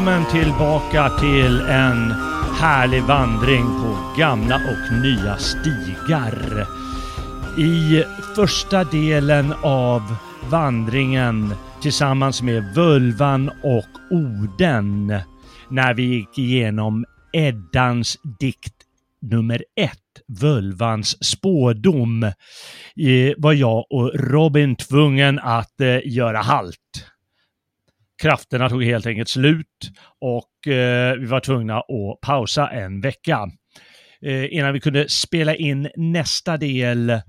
Välkommen tillbaka till en härlig vandring på gamla och nya stigar. I första delen av vandringen tillsammans med Völvan och Oden när vi gick igenom Eddans dikt nummer ett, Völvans spådom, var jag och Robin tvungen att eh, göra halt krafterna tog helt enkelt slut och eh, vi var tvungna att pausa en vecka. Eh, innan vi kunde spela in nästa del,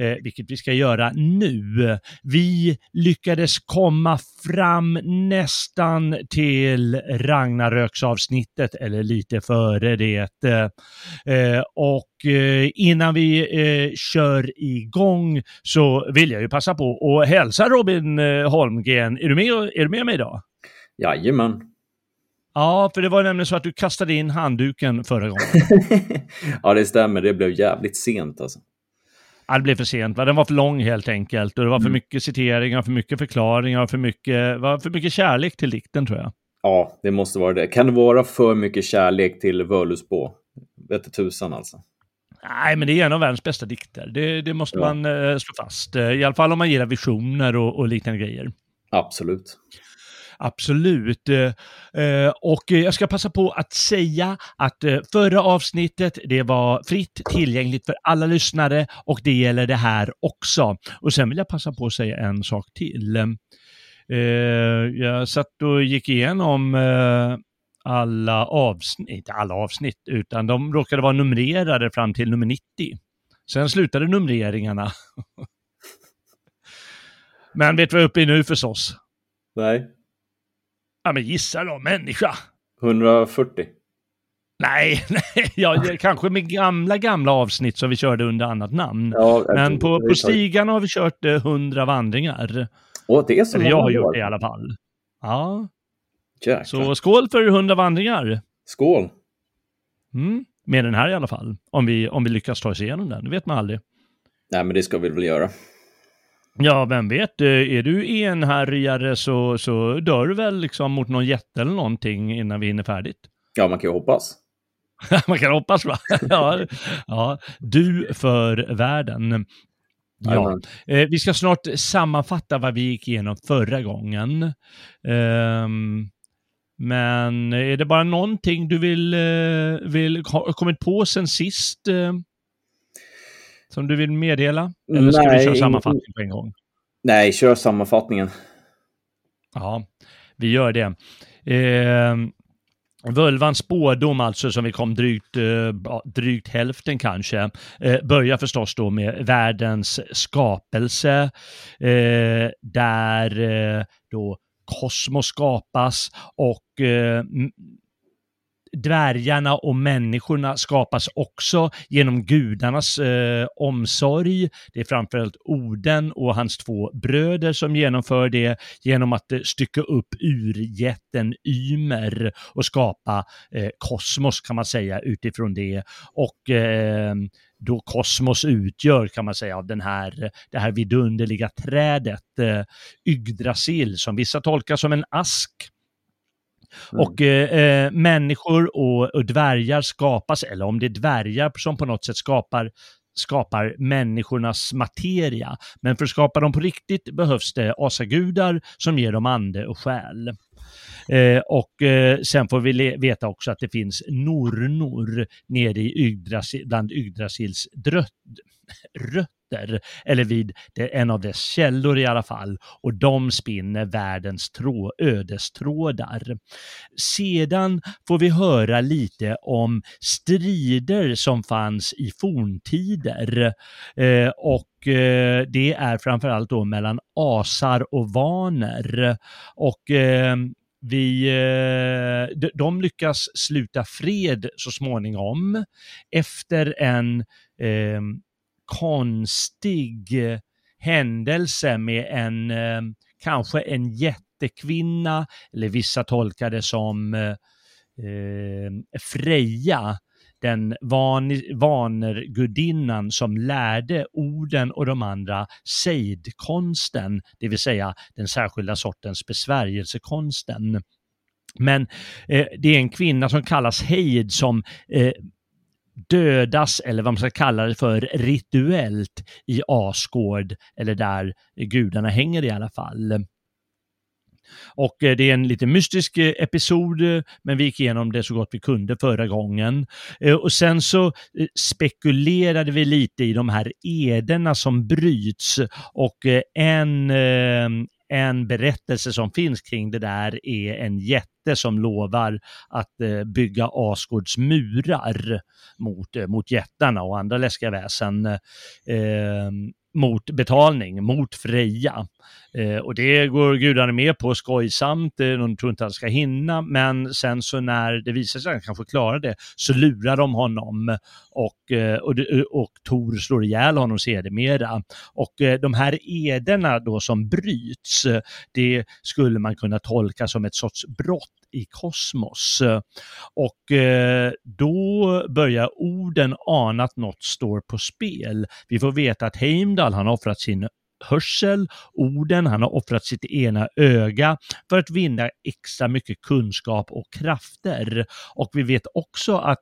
eh, vilket vi ska göra nu. Vi lyckades komma fram nästan till Ragnaröksavsnittet, eller lite före det. Eh, och eh, innan vi eh, kör igång så vill jag ju passa på att hälsa Robin Holmgren. Är du med, är du med mig idag? Jajamän. Ja, för det var nämligen så att du kastade in handduken förra gången. ja, det stämmer. Det blev jävligt sent alltså. Ja, det blev för sent. Va? Den var för lång helt enkelt. Och det var för mm. mycket citeringar, för mycket förklaringar, för mycket, var för mycket kärlek till dikten tror jag. Ja, det måste vara det. Kan det vara för mycket kärlek till Völusbå? Vete tusan alltså. Nej, men det är en av världens bästa dikter. Det, det måste ja. man eh, slå fast. Eh, I alla fall om man gillar visioner och, och liknande grejer. Absolut. Absolut. Eh, eh, och jag ska passa på att säga att eh, förra avsnittet, det var fritt tillgängligt för alla lyssnare och det gäller det här också. Och sen vill jag passa på att säga en sak till. Jag satt och gick igenom alla avsnitt, inte alla avsnitt, utan de råkade vara numrerade fram till nummer 90. Sen slutade numreringarna. Men vet du vad jag är uppe i nu förstås? Nej. Ja, men gissa då, människa. 140? Nej, nej ja, kanske med gamla, gamla avsnitt som vi körde under annat namn. Ja, men på, på stigan har vi kört eh, 100 vandringar. Åh, det är så Eller jag har gjort det i alla fall. Ja. Jäklar. Så skål för 100 vandringar. Skål. Mm, med den här i alla fall. Om vi, om vi lyckas ta oss igenom den, det vet man aldrig. Nej, men det ska vi väl göra. Ja, vem vet, eh, är du enhärjare så, så dör du väl liksom mot någon jätte eller någonting innan vi hinner färdigt. Ja, man kan ju hoppas. man kan hoppas va? ja, ja, du för världen. Ja, eh, vi ska snart sammanfatta vad vi gick igenom förra gången. Eh, men är det bara någonting du vill, eh, vill ha kommit på sen sist? Eh, som du vill meddela? Eller ska Nej, vi köra sammanfattning på en gång? Nej, kör sammanfattningen. Ja, vi gör det. Eh, Völvans spådom alltså som vi kom drygt, eh, drygt hälften kanske, eh, börjar förstås då med världens skapelse eh, där eh, då kosmos skapas och eh, dvärgarna och människorna skapas också genom gudarnas eh, omsorg. Det är framförallt Oden och hans två bröder som genomför det genom att eh, stycka upp urjätten Ymer och skapa eh, kosmos kan man säga utifrån det. Och eh, då kosmos utgör kan man säga av den här, det här vidunderliga trädet eh, Yggdrasil som vissa tolkar som en ask Mm. Och eh, eh, människor och, och dvärgar skapas, eller om det är dvärgar som på något sätt skapar skapar människornas materia. Men för att skapa dem på riktigt behövs det asagudar som ger dem ande och själ. Eh, och eh, sen får vi veta också att det finns nornor nere i Yggdrasil, bland Yggdrasils rötter rötter, eller vid en av dess källor i alla fall, och de spinner världens trå, ödestrådar. Sedan får vi höra lite om strider som fanns i forntider eh, och eh, det är framförallt då mellan asar och vaner. Och eh, vi, eh, de lyckas sluta fred så småningom efter en eh, konstig eh, händelse med en, eh, kanske en jättekvinna, eller vissa tolkar det som eh, eh Freja, den van, vanergudinnan som lärde orden och de andra sejdkonsten, det vill säga den särskilda sortens besvärjelsekonsten. Men eh, det är en kvinna som kallas Heid som eh, dödas, eller vad man ska kalla det för, rituellt i Asgård, eller där gudarna hänger i alla fall. Och eh, det är en lite mystisk eh, episod, eh, men vi gick igenom det så gott vi kunde förra gången. Och sen så spekulerade vi lite i de här ederna som bryts och en, en berättelse som finns kring det där är en jätte som lovar att eh, bygga Asgårds murar mot, eh, mot jättarna och andra läskiga väsen. Eh, mot betalning, mot Freja. Eh, och det går gudarna med på skojsamt, eh, de tror inte att han ska hinna, men sen så när det visar sig att han kanske klarar det så lurar de honom och, eh, och, eh, och Tor slår ihjäl honom sedermera. Och eh, de här ederna då som bryts, det skulle man kunna tolka som ett sorts brott i kosmos. Och då börjar orden ana att något står på spel. Vi får veta att Heimdall, han har offrat sin hörsel, orden, han har offrat sitt ena öga för att vinna extra mycket kunskap och krafter. Och vi vet också att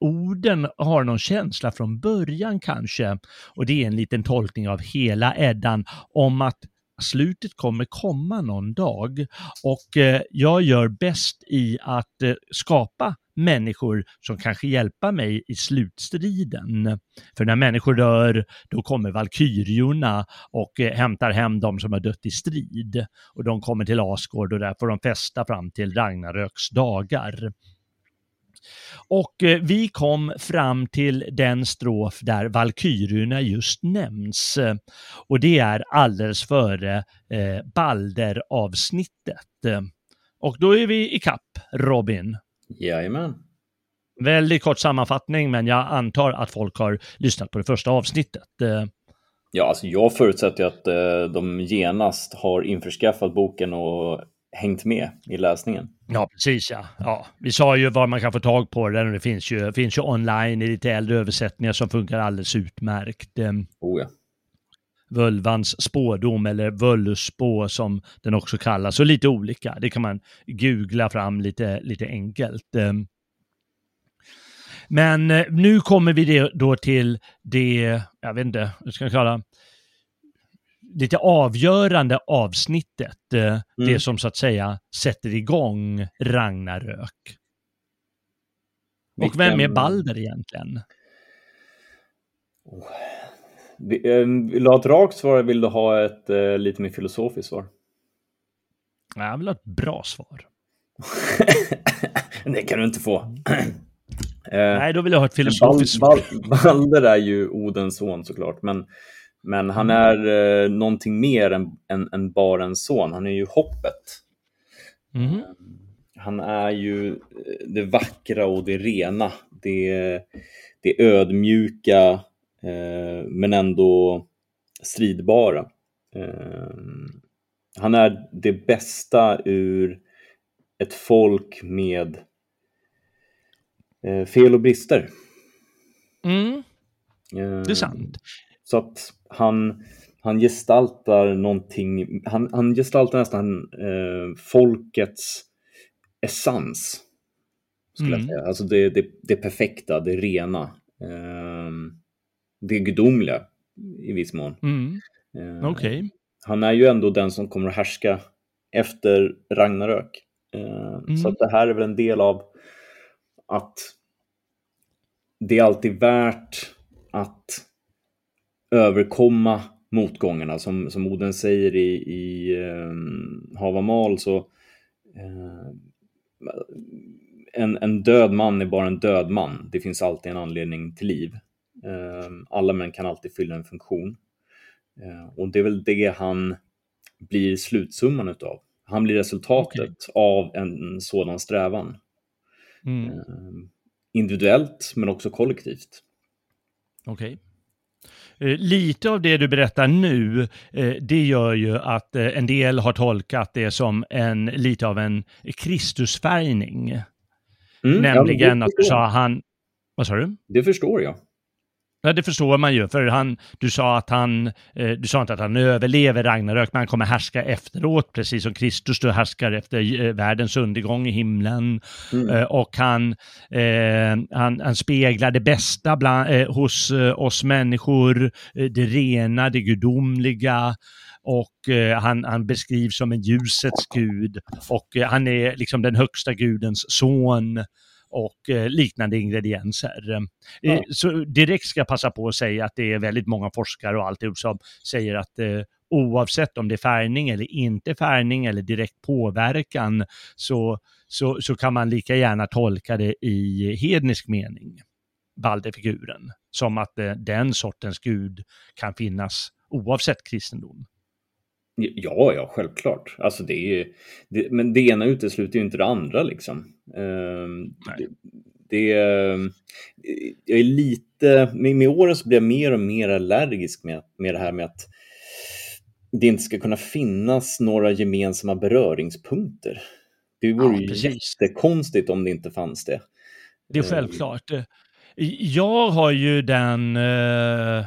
orden har någon känsla från början kanske, och det är en liten tolkning av hela Eddan, om att slutet kommer komma någon dag och eh, jag gör bäst i att eh, skapa människor som kanske hjälpa mig i slutstriden. För när människor dör, då kommer valkyriorna och eh, hämtar hem de som har dött i strid. Och de kommer till Asgård och där får de festa fram till Ragnaröks dagar. Och eh, vi kom fram till den strof där Valkyrierna just nämns. Och det är alldeles före eh, Balder-avsnittet. Och då är vi i kapp, Robin. Jajamän. Väldigt kort sammanfattning, men jag antar att folk har lyssnat på det första avsnittet. Ja, alltså jag förutsätter att eh, de genast har införskaffat boken och hängt med i läsningen. Ja, precis ja. ja. Vi sa ju var man kan få tag på den och det finns ju, finns ju online i lite äldre översättningar som funkar alldeles utmärkt. Ehm, oh ja. Völvans spådom eller Völlusspå som den också kallas, och lite olika. Det kan man googla fram lite, lite enkelt. Ehm, men eh, nu kommer vi då till det, jag vet inte, vad ska jag kalla lite avgörande avsnittet. Eh, mm. Det som så att säga sätter igång Ragnarök. Och vem är Balder egentligen? Oh. Vill du ha ett rakt svar eller vill du ha ett uh, lite mer filosofiskt svar? Jag vill ha ett bra svar. det kan du inte få. uh, Nej, då vill jag ha ett filosofiskt svar. Balder är ju Odens son såklart, men men han mm. är eh, någonting mer än, än, än, bara en son. Han är ju hoppet. Mm. Han är ju eh, det vackra och det rena. Det, det ödmjuka eh, men ändå stridbara. Eh, han är det bästa ur ett folk med eh, fel och brister. Mm. Det är sant. Så att han, han gestaltar någonting, han, han gestaltar nästan eh, folkets essens. Skulle mm. jag säga. Alltså det, det, det perfekta, det rena. Eh, det gudomliga i viss mån. Mm. Eh, okay. Han är ju ändå den som kommer att härska efter Ragnarök. Eh, mm. Så att det här är väl en del av att det är alltid värt att överkomma motgångarna. Som, som Oden säger i, i um, Havamal så uh, en, en död man är bara en död man. Det finns alltid en anledning till liv. Uh, alla män kan alltid fylla en funktion. Uh, och det är väl det han blir slutsumman utav. Han blir resultatet okay. av en sådan strävan. Mm. individuellt men också kollektivt. Okej. Okay. Eh, lite av det du berättar nu, eh, det gör ju att eh, en del har tolkat det som en, lite av en Kristusfärgning. Mm, Nämligen ja, att du sa han... Vad sa du? Det förstår jag. Ja, det förstår man ju, för han, du sa att han, eh, du sa inte att han överlever Ragnarök, men han kommer härska efteråt, precis som Kristus då härskar efter eh, världens undergång i himlen. Mm. Eh, och han, eh, han, han, speglar det bästa bland, eh, hos eh, oss människor, det rena, det gudomliga, och han, han beskrivs som en ljusets gud och han är liksom den högsta gudens son och eh, liknande ingredienser. Eh, ja. Så direkt ska jag passa på att säga att det är väldigt många forskare och allt som säger att eh, oavsett om det är färgning eller inte färgning eller direkt påverkan så, så, så kan man lika gärna tolka det i hednisk mening, Balderfiguren, som att den sortens gud kan finnas oavsett kristendom. Ja, ja, självklart. Alltså det är, det, men det ena utesluter ju inte det andra liksom. Um, det, det, jag är lite, med, med åren så blir jag mer och mer allergisk med, med det här med att det inte ska kunna finnas några gemensamma beröringspunkter. Det vore ja, ju jättekonstigt om det inte fanns det. Det är ehm. självklart. Jag har ju den, eh,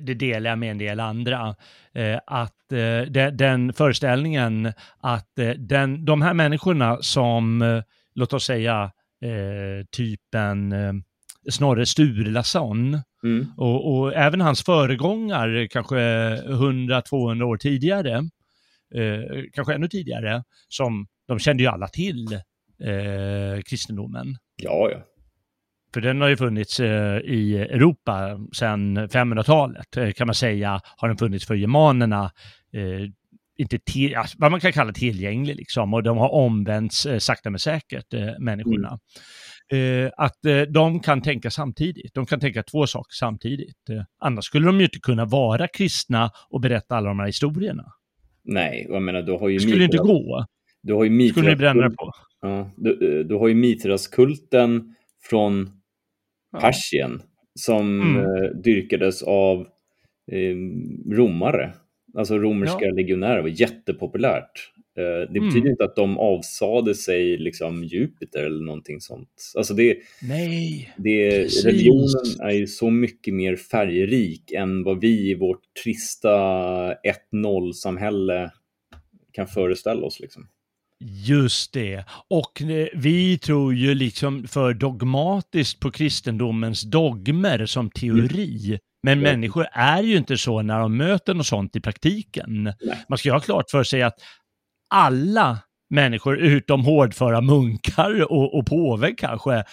det delar jag med en del andra, eh, att eh, den föreställningen att den, de här människorna som, låt oss säga, typen Snorre Sturlason mm. och, och, även hans föregångare, kanske 100-200 år tidigare, kanske ännu tidigare, som de kände ju alla till eh, kristendomen. Ja, ja. För den har ju funnits eh, i Europa sedan 500-talet eh, kan man säga, har den funnits för germanerna. Eh, inte till, vad man kan kalla tillgänglig liksom och de har omvänts sakta men säkert, människorna. Mm. att de kan tänka samtidigt, de kan tänka två saker samtidigt. annars skulle de ju inte kunna vara kristna och berätta alla de här historierna. Nej, jag menar du har ju... Det skulle inte gå. Du har ju Mitras... Skulle ni bränna på? Ja, du, du har ju Mitraskulten från Persien som mm. Eh, dyrkades av eh, romare. Alltså romerska ja. legionärer var jättepopulärt. Eh, det betyder mm. inte att de avsade sig liksom Jupiter eller någonting sånt. Alltså det, Nej, det, religionen är ju så mycket mer färgrik än vad vi i vårt trista 1-0-samhälle kan föreställa oss. Liksom. Just det. Och eh, vi tror ju liksom för dogmatiskt på kristendomens dogmer som teori. Mm. Men mm. människor är ju inte så när de möter något sånt i praktiken. Nej. Man ska ju ha klart för sig att alla människor, utom hårdföra munkar och, och påven kanske,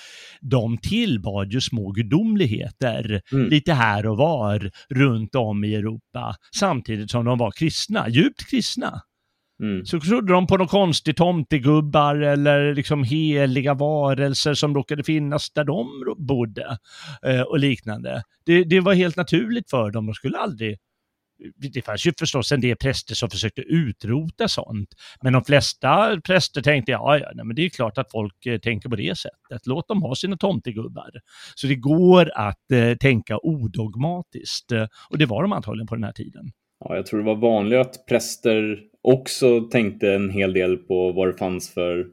de tillbad ju små gudomligheter mm. lite här och var runt om i Europa, samtidigt som de var kristna, djupt kristna. Mm. Så trodde de på någon konstig tomtegubbar eller liksom heliga varelser som råkade finnas där de bodde eh, och liknande. Det, det, var helt naturligt för dem. De skulle aldrig... Det fanns ju förstås en del präster som försökte utrota sånt. Men de flesta präster tänkte, ja, ja nej, men det är klart att folk eh, tänker på det sättet. Låt dem ha sina tomtegubbar. Så det går att eh, tänka odogmatiskt. Eh, och det var de antagligen på den här tiden. Ja, jag tror det var vanligt att präster också tänkte en hel del på vad det fanns för,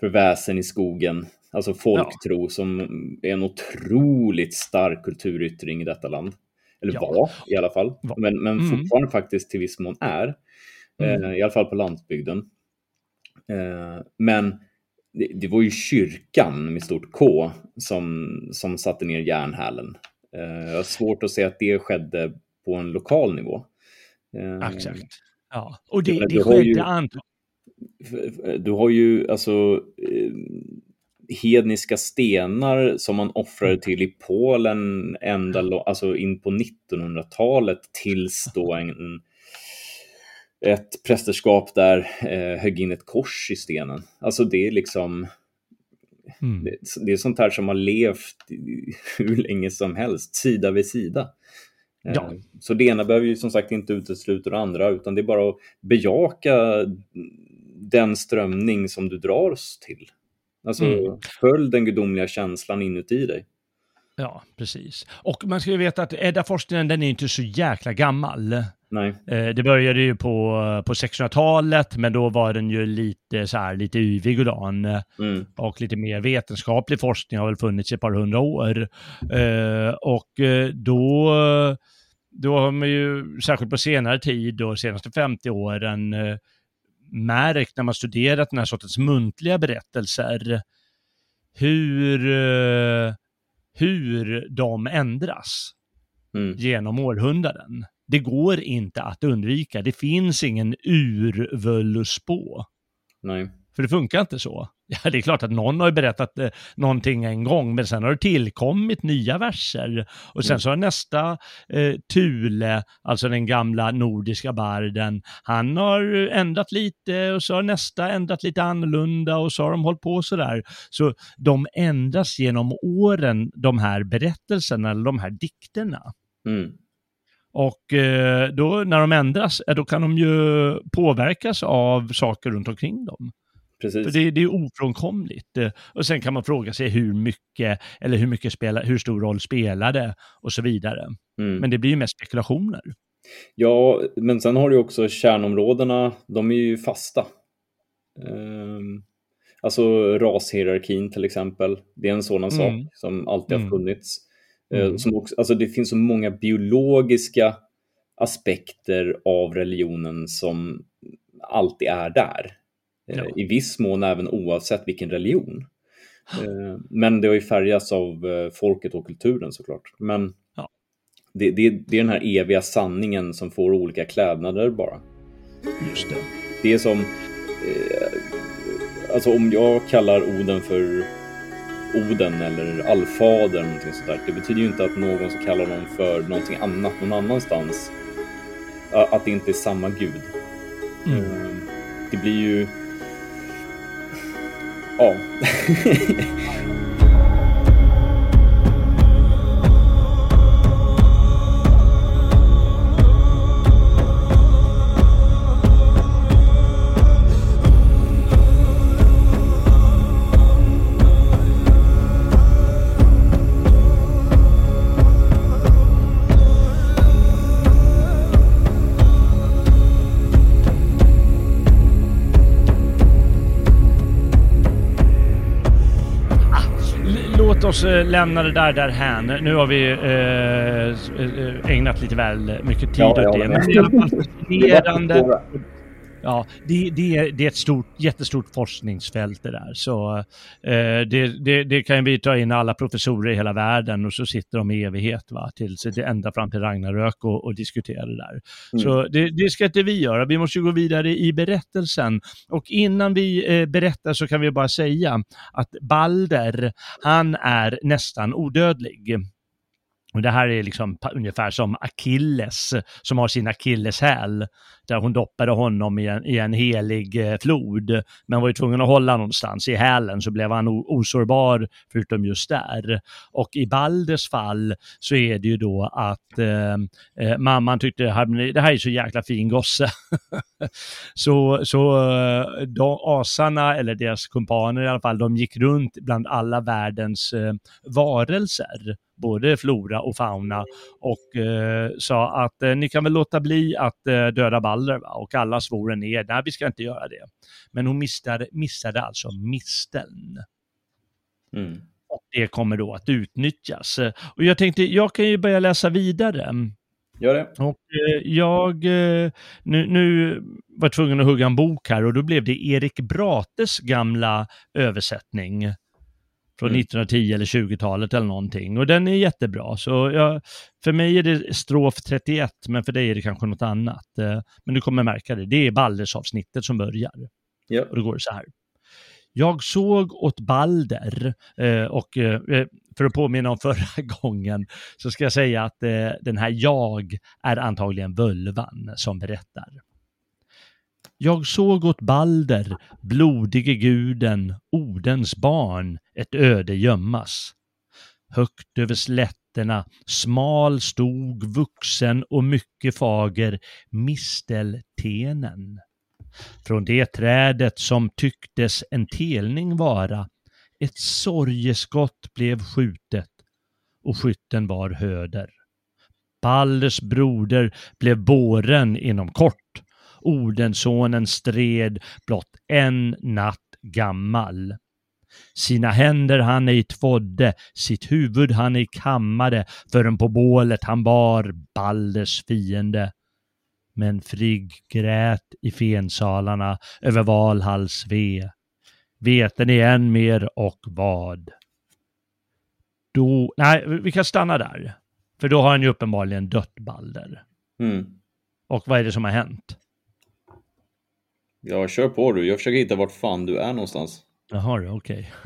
för väsen i skogen. Alltså folktro ja. som är en otroligt stark kulturyttring i detta land. Eller ja. var i alla fall, Va? men, men mm. fortfarande faktiskt till viss mån är. Mm. Eh, I alla fall på landsbygden. Eh, men det, det, var ju kyrkan med stort K som, som satte ner järnhälen. Eh, jag har svårt att se att det skedde på en lokal nivå. Eh, Exakt. Ja, och det, det skedde antagligen. Du har ju alltså eh, hedniska stenar som man offrade mm. till i Polen ända alltså in på 1900-talet tills då en, ett prästerskap där eh, högg in ett kors i stenen. Alltså det är liksom mm. det, det, är sånt här som har levt hur länge som helst, sida vid sida. Ja. Eh, så det ena behöver ju som sagt inte utesluta det andra, utan det är bara att bejaka den strömning som du dras till. Alltså mm. följ den gudomliga känslan inuti dig. Ja, precis. Och man ska ju veta att Edda-forskningen den är inte så jäkla gammal. Nej. Eh, det började ju på, på 1600-talet, men då var den ju lite så här, lite yvig och dan. Mm. Och lite mer vetenskaplig forskning har väl funnits i ett par hundra år. Eh, och eh, då, då har man ju, särskilt på senare tid, de senaste 50 åren, märkt när man studerat den här sortens muntliga berättelser, hur, hur de ändras mm. genom århundraden det går inte att undvika. Det finns ingen urvölluspå. Nej. För det funkar inte så. Ja, det är klart att någon har berättat eh, någonting en gång, men sen har det tillkommit nya verser. Och sen mm. så har nästa eh, Thule, alltså den gamla nordiska barden, han har ändrat lite och så har nästa ändrat lite annorlunda och så har de hållit på sådär. Så de ändras genom åren, de här berättelserna, eller de här dikterna. Mm. Och eh, då när de ändras, då kan de ju påverkas av saker runt omkring dem. Precis. För det, det är ofrånkomligt. Och sen kan man fråga sig hur mycket, eller hur mycket spelar, hur stor roll spelar det och så vidare. Mm. Men det blir ju mest spekulationer. Ja, men sen har du också kärnområdena, de är ju fasta. Um, alltså rashierarkin till exempel, det är en sådan mm. sak som alltid har mm. funnits. Eh, mm. Som också, alltså det finns så många biologiska aspekter av religionen som alltid är där. Eh, ja. I viss mån även oavsett vilken religion. Eh, men det har ju färgats av folket och kulturen såklart. Men ja. det, det, det, är den här eviga sanningen som får olika klädnader bara. Just det. Det är som... Alltså om jag kallar Oden för Oden eller allfader eller någonting sånt där. Det betyder ju inte att någon som kallar någon för någonting annat någon annanstans, att det inte är samma gud. Mm. Det blir ju... Ja. eh, lämna det där därhän. Nu har vi eh, eh ägnat lite väl mycket tid ja, åt det. Men det är fascinerande. Ja, det, det, är, det är ett stort, jättestort forskningsfält det där. Så eh, det, det, det, kan vi ta in alla professorer i hela världen och så sitter de i evighet, va, tills det ända fram till Ragnarök och, och diskutera det där. Mm. Så det, det, ska inte vi göra, vi måste gå vidare i berättelsen. Och innan vi eh, berättar så kan vi bara säga att Balder, han är nästan odödlig. Och det här är liksom ungefär som Achilles som har sin akilleshäl där hon doppade honom i en, i en helig eh, flod, men var ju tvungen att hålla någonstans i hälen så blev han osårbar förutom just där. Och i Balders fall så är det ju då att eh, eh mamman tyckte det här är så jäkla fin gosse. så så eh, de, asarna, eller deras kumpaner i alla fall, de gick runt bland alla världens eh, varelser både flora och fauna och eh, sa att eh, ni kan väl låta bli att eh, döda Balder va? och alla svor ner, nej vi ska inte göra det. Men hon missade, missade alltså misteln. Mm. Och det kommer då att utnyttjas. Och jag tänkte, jag kan ju börja läsa vidare. Gör det. Och eh, jag, eh, nu, nu var tvungen att hugga en bok här och då blev det Erik Brates gamla översättning från mm. 1910 eller 20-talet eller någonting. Och den är jättebra. Så jag, för mig är det strof 31, men för dig är det kanske något annat. Eh, men du kommer märka det. Det är Balders-avsnittet som börjar. Ja. Och då går det så här. Jag såg åt Balder eh, och eh, för att påminna om förra gången så ska jag säga att den här jag är antagligen völvan som berättar. Jag såg åt Balder, blodige guden, Odens barn, ett öde gömmas. Högt över slätterna, smal stod vuxen och mycket fager misteltenen. Från det trädet som tycktes en telning vara, ett sorgeskott blev skjutet och skytten var Höder. Balders broder blev båren inom kort. Odensonen stred blott en natt gammal. Sina händer han ej tvådde, sitt huvud han ej kammade, förrän på bålet han bar Balders fiende. Men Frigg grät i fensalarna över Valhalls ve. Veten ni än mer och vad? Då, nej, vi kan stanna där. För då har han ju uppenbarligen dött Balder. Mm. Och vad är det som har hänt? Ja, kör på du. Jag försöker hitta vart fan du är någonstans. Jaha, okej.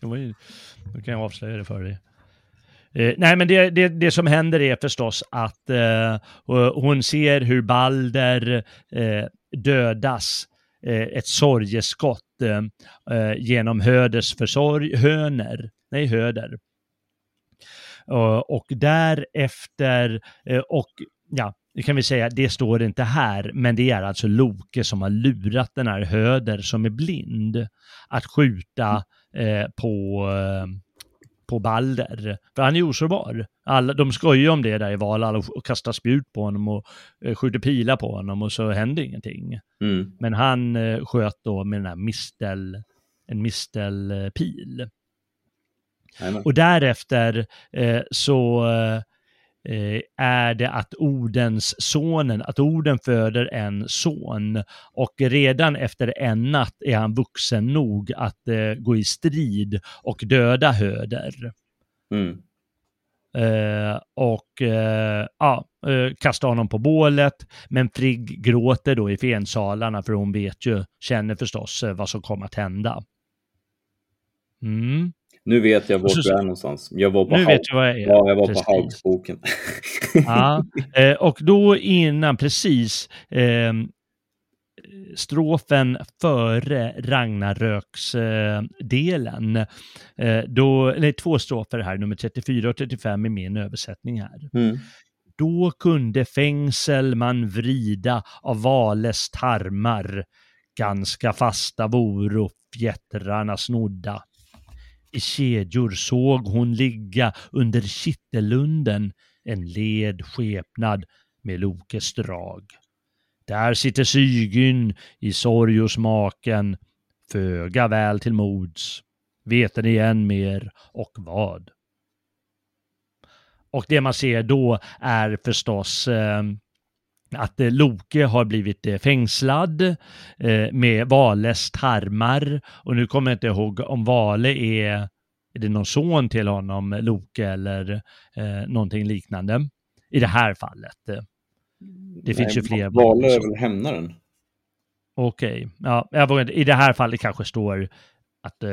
Okay. då kan jag avslöja det för dig. Eh, nej, men det, det, det, som händer är förstås att eh, hon ser hur Balder eh, dödas, eh, ett sorgeskott eh, eh genom Höders försorg, Höner, nej Höder. Eh, och därefter, eh, och ja, det kan vi säga, det står inte här, men det är alltså Loke som har lurat den här Höder som är blind att skjuta eh, på, eh, på Balder. För han är osårbar. Alla, de skojar om det där i Valhall och, och kastar spjut på honom och eh, skjuter pilar på honom och så händer ingenting. Mm. Men han eh, sköt då med den här mistel, en mistelpil. Och därefter eh, så Eh, är det att Odens sonen, att Oden föder en son och redan efter en natt är han vuxen nog att eh, gå i strid och döda Höder. Mm. Eh, och eh, ja, eh, kasta honom på bålet. Men Frigg gråter då i fensalarna för hon vet ju, känner förstås eh, vad som kommer att hända. Mm. Nu vet jag var du är någonstans. Jag var på nu vad jag är. Ja, jag var Precis. på Haugsboken. ja, eh, och då innan, precis, eh, strofen före Ragnaröks-delen. Eh, då, eller två strofer här, nummer 34 och 35 i min översättning här. Mm. Då kunde fängsel man vrida av Vales tarmar, ganska fasta voro fjättrarna snodda. I kedjor såg hon ligga under kittelunden en led skepnad med Lokes drag. Där sitter Sygyn i sorg och smaken, föga väl till mods. Veten igen mer och vad. Och det man ser då är förstås eh, att eh, Loke har blivit eh, fängslad eh, med Vales tarmar. Och nu kommer jag inte ihåg om Vale är, är det någon son till honom, Loke, eller eh, någonting liknande. I det här fallet. Det finns ju fler. Vale är väl hämnaren? Okej, okay. ja, i det här fallet kanske står att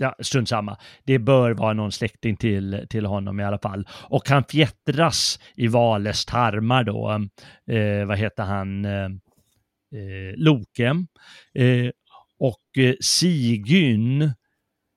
ja, strunt samma. Det bör vara någon släkting till, till honom i alla fall. Och han fjättras i Vales tarmar då. Eh, vad heter han? Eh, eh Loke. Eh, och eh, Sigyn,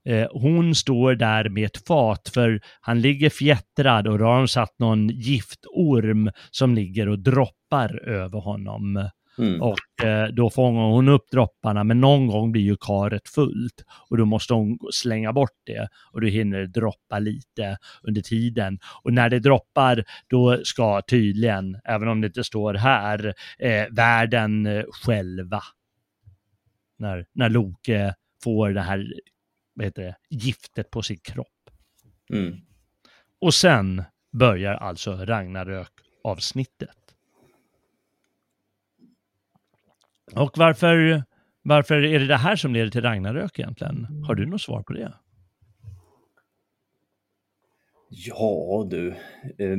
eh, hon står där med ett fat för han ligger fjättrad och då har de satt någon giftorm som ligger och droppar över honom. Mm. Och eh, då fångar hon upp dropparna, men någon gång blir ju karet fullt och då måste hon slänga bort det och då hinner det droppa lite under tiden. Och när det droppar, då ska tydligen, även om det inte står här, eh, världen eh, själva. När, när Loke får det här vad heter det, giftet på sin kropp. Mm. Och sen börjar alltså Ragnarök-avsnittet. Och varför, varför är det det här som leder till Ragnarök egentligen? Har du något svar på det? Ja du, eh,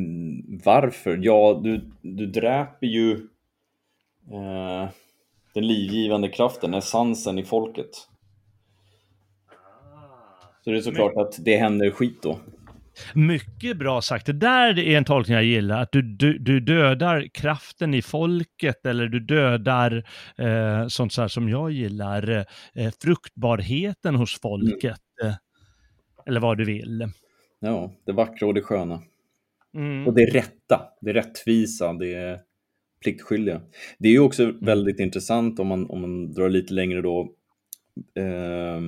varför? Ja, du, du dräper ju eh, den livgivande kraften, essensen i folket. Så det är såklart Men... att det händer skit då. Mycket bra sagt. Det där är en tolkning jag gillar, att du, du, du dödar kraften i folket eller du dödar eh, sånt så som jag gillar, eh, fruktbarheten hos folket. Mm. Eller vad du vill. Ja, det vackra och det sköna. Mm. Och det rätta, det rättvisa, det pliktskyldiga. Det är ju också mm. väldigt intressant om man, om man drar lite längre då, eh,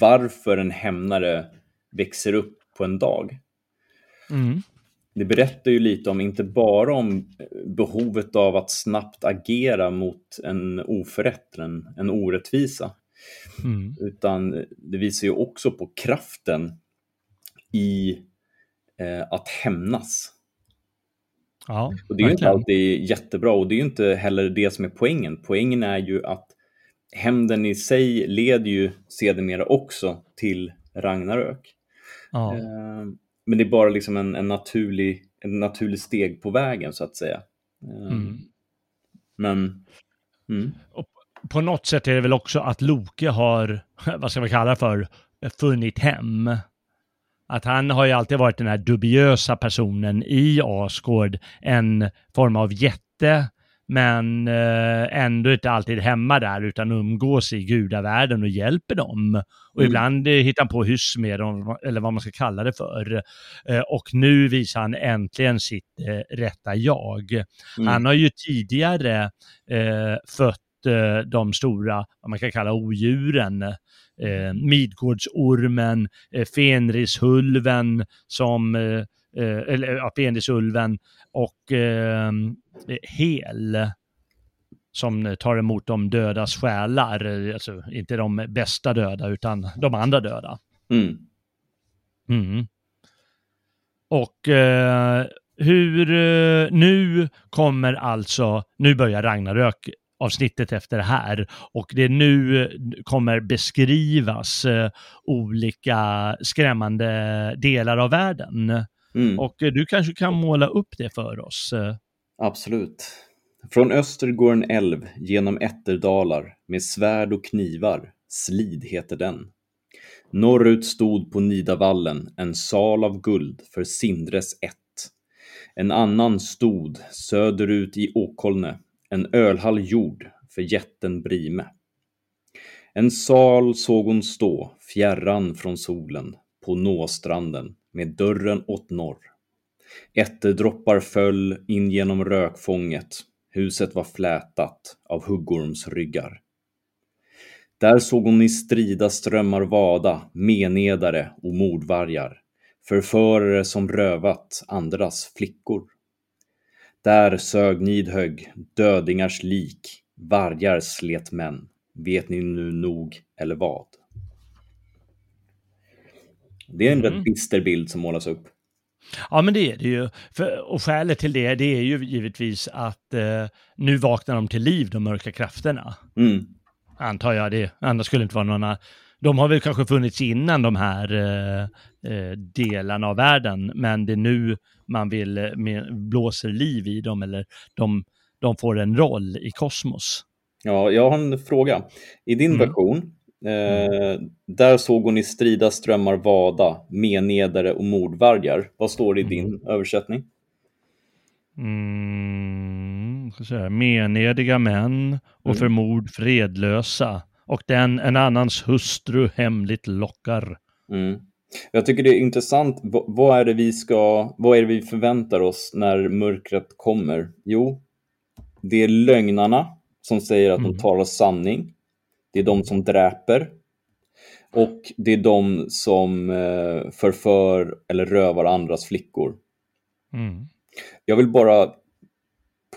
varför en hämnare växer upp på en dag. Mm. Det berättar ju lite om, inte bara om behovet av att snabbt agera mot en oförrätt, en, en orättvisa, mm. utan det visar ju också på kraften i eh, att hämnas. Ja, och det är ju inte alltid jättebra och det är ju inte heller det som är poängen. Poängen är ju att hämnden i sig leder ju sedermera också till Ragnarök. Ja. Eh, men det är bara liksom en, en, naturlig, en naturlig steg på vägen så att säga. Eh, mm. Men... Mm. på något sätt är det väl också att Loke har, vad ska man kalla det för, funnit hem. Att han har ju alltid varit den här dubiösa personen i Asgård, en form av jätte men eh, ändå inte alltid hemma där utan umgås i gudavärlden och hjälper dem. Och mm. ibland eh, hittar han på hyss med dem, eller vad man ska kalla det för. Eh, och nu visar han äntligen sitt rätta jag. Mm. Han har ju tidigare fött de stora, vad man kan kalla odjuren, Midgårdsormen, Fenrishulven som eh, eller ja, Fenrisulven och eh, Hel som tar emot de dödas själar, alltså inte de bästa döda utan de andra döda. Mm. Mm. Och eh, hur, eh, nu kommer alltså, nu börjar Ragnarök avsnittet efter det här och det nu kommer beskrivas eh, olika skrämmande delar av världen. Mm. Och eh, du kanske kan måla upp det för oss? Eh. Absolut. Från öster går en älv genom ätterdalar med svärd och knivar, Slid heter den. Norrut stod på Nidavallen en sal av guld för Sindres ett. En annan stod söderut i Åkolne, en ölhall gjord för jätten Brime. En sal såg hon stå, fjärran från solen, på Nåstranden, med dörren åt norr. Ätterdroppar föll in genom rökfånget. Huset var flätat av huggormsryggar. Där såg hon i strida strömmar vada, menedare och mordvargar, förförare som rövat andras flickor. Där sög Nidhögg dödingars lik, vargar slet män. Vet ni nu nog, eller vad? Det är en mm. rätt bister bild som målas upp. Ja, men det är det ju. För, och skälet till det, det är ju givetvis att eh, nu vaknar de till liv, de mörka krafterna. Mm. Antar jag det. Annars skulle det inte vara några... De har väl kanske funnits innan de här eh, eh delarna av världen, men det är nu man vill eh, med, blåser liv i dem, eller de, de får en roll i kosmos. Ja, jag har en fråga. I din mm. version, Eh, där såg hon i strida strömmar vada, menedare och mordvargar. Vad står det i din mm. översättning? Mm, menediga män och mm. för mord fredlösa och den en annans hustru hemligt lockar. Mm. Jag tycker det är intressant. V vad är det vi ska, vad är det vi förväntar oss när mörkret kommer? Jo, det är lögnarna som säger att de mm. talar sanning. Det är de som dräper. Och det är de som eh, förför eller rövar andras flickor. Mm. Jag vill bara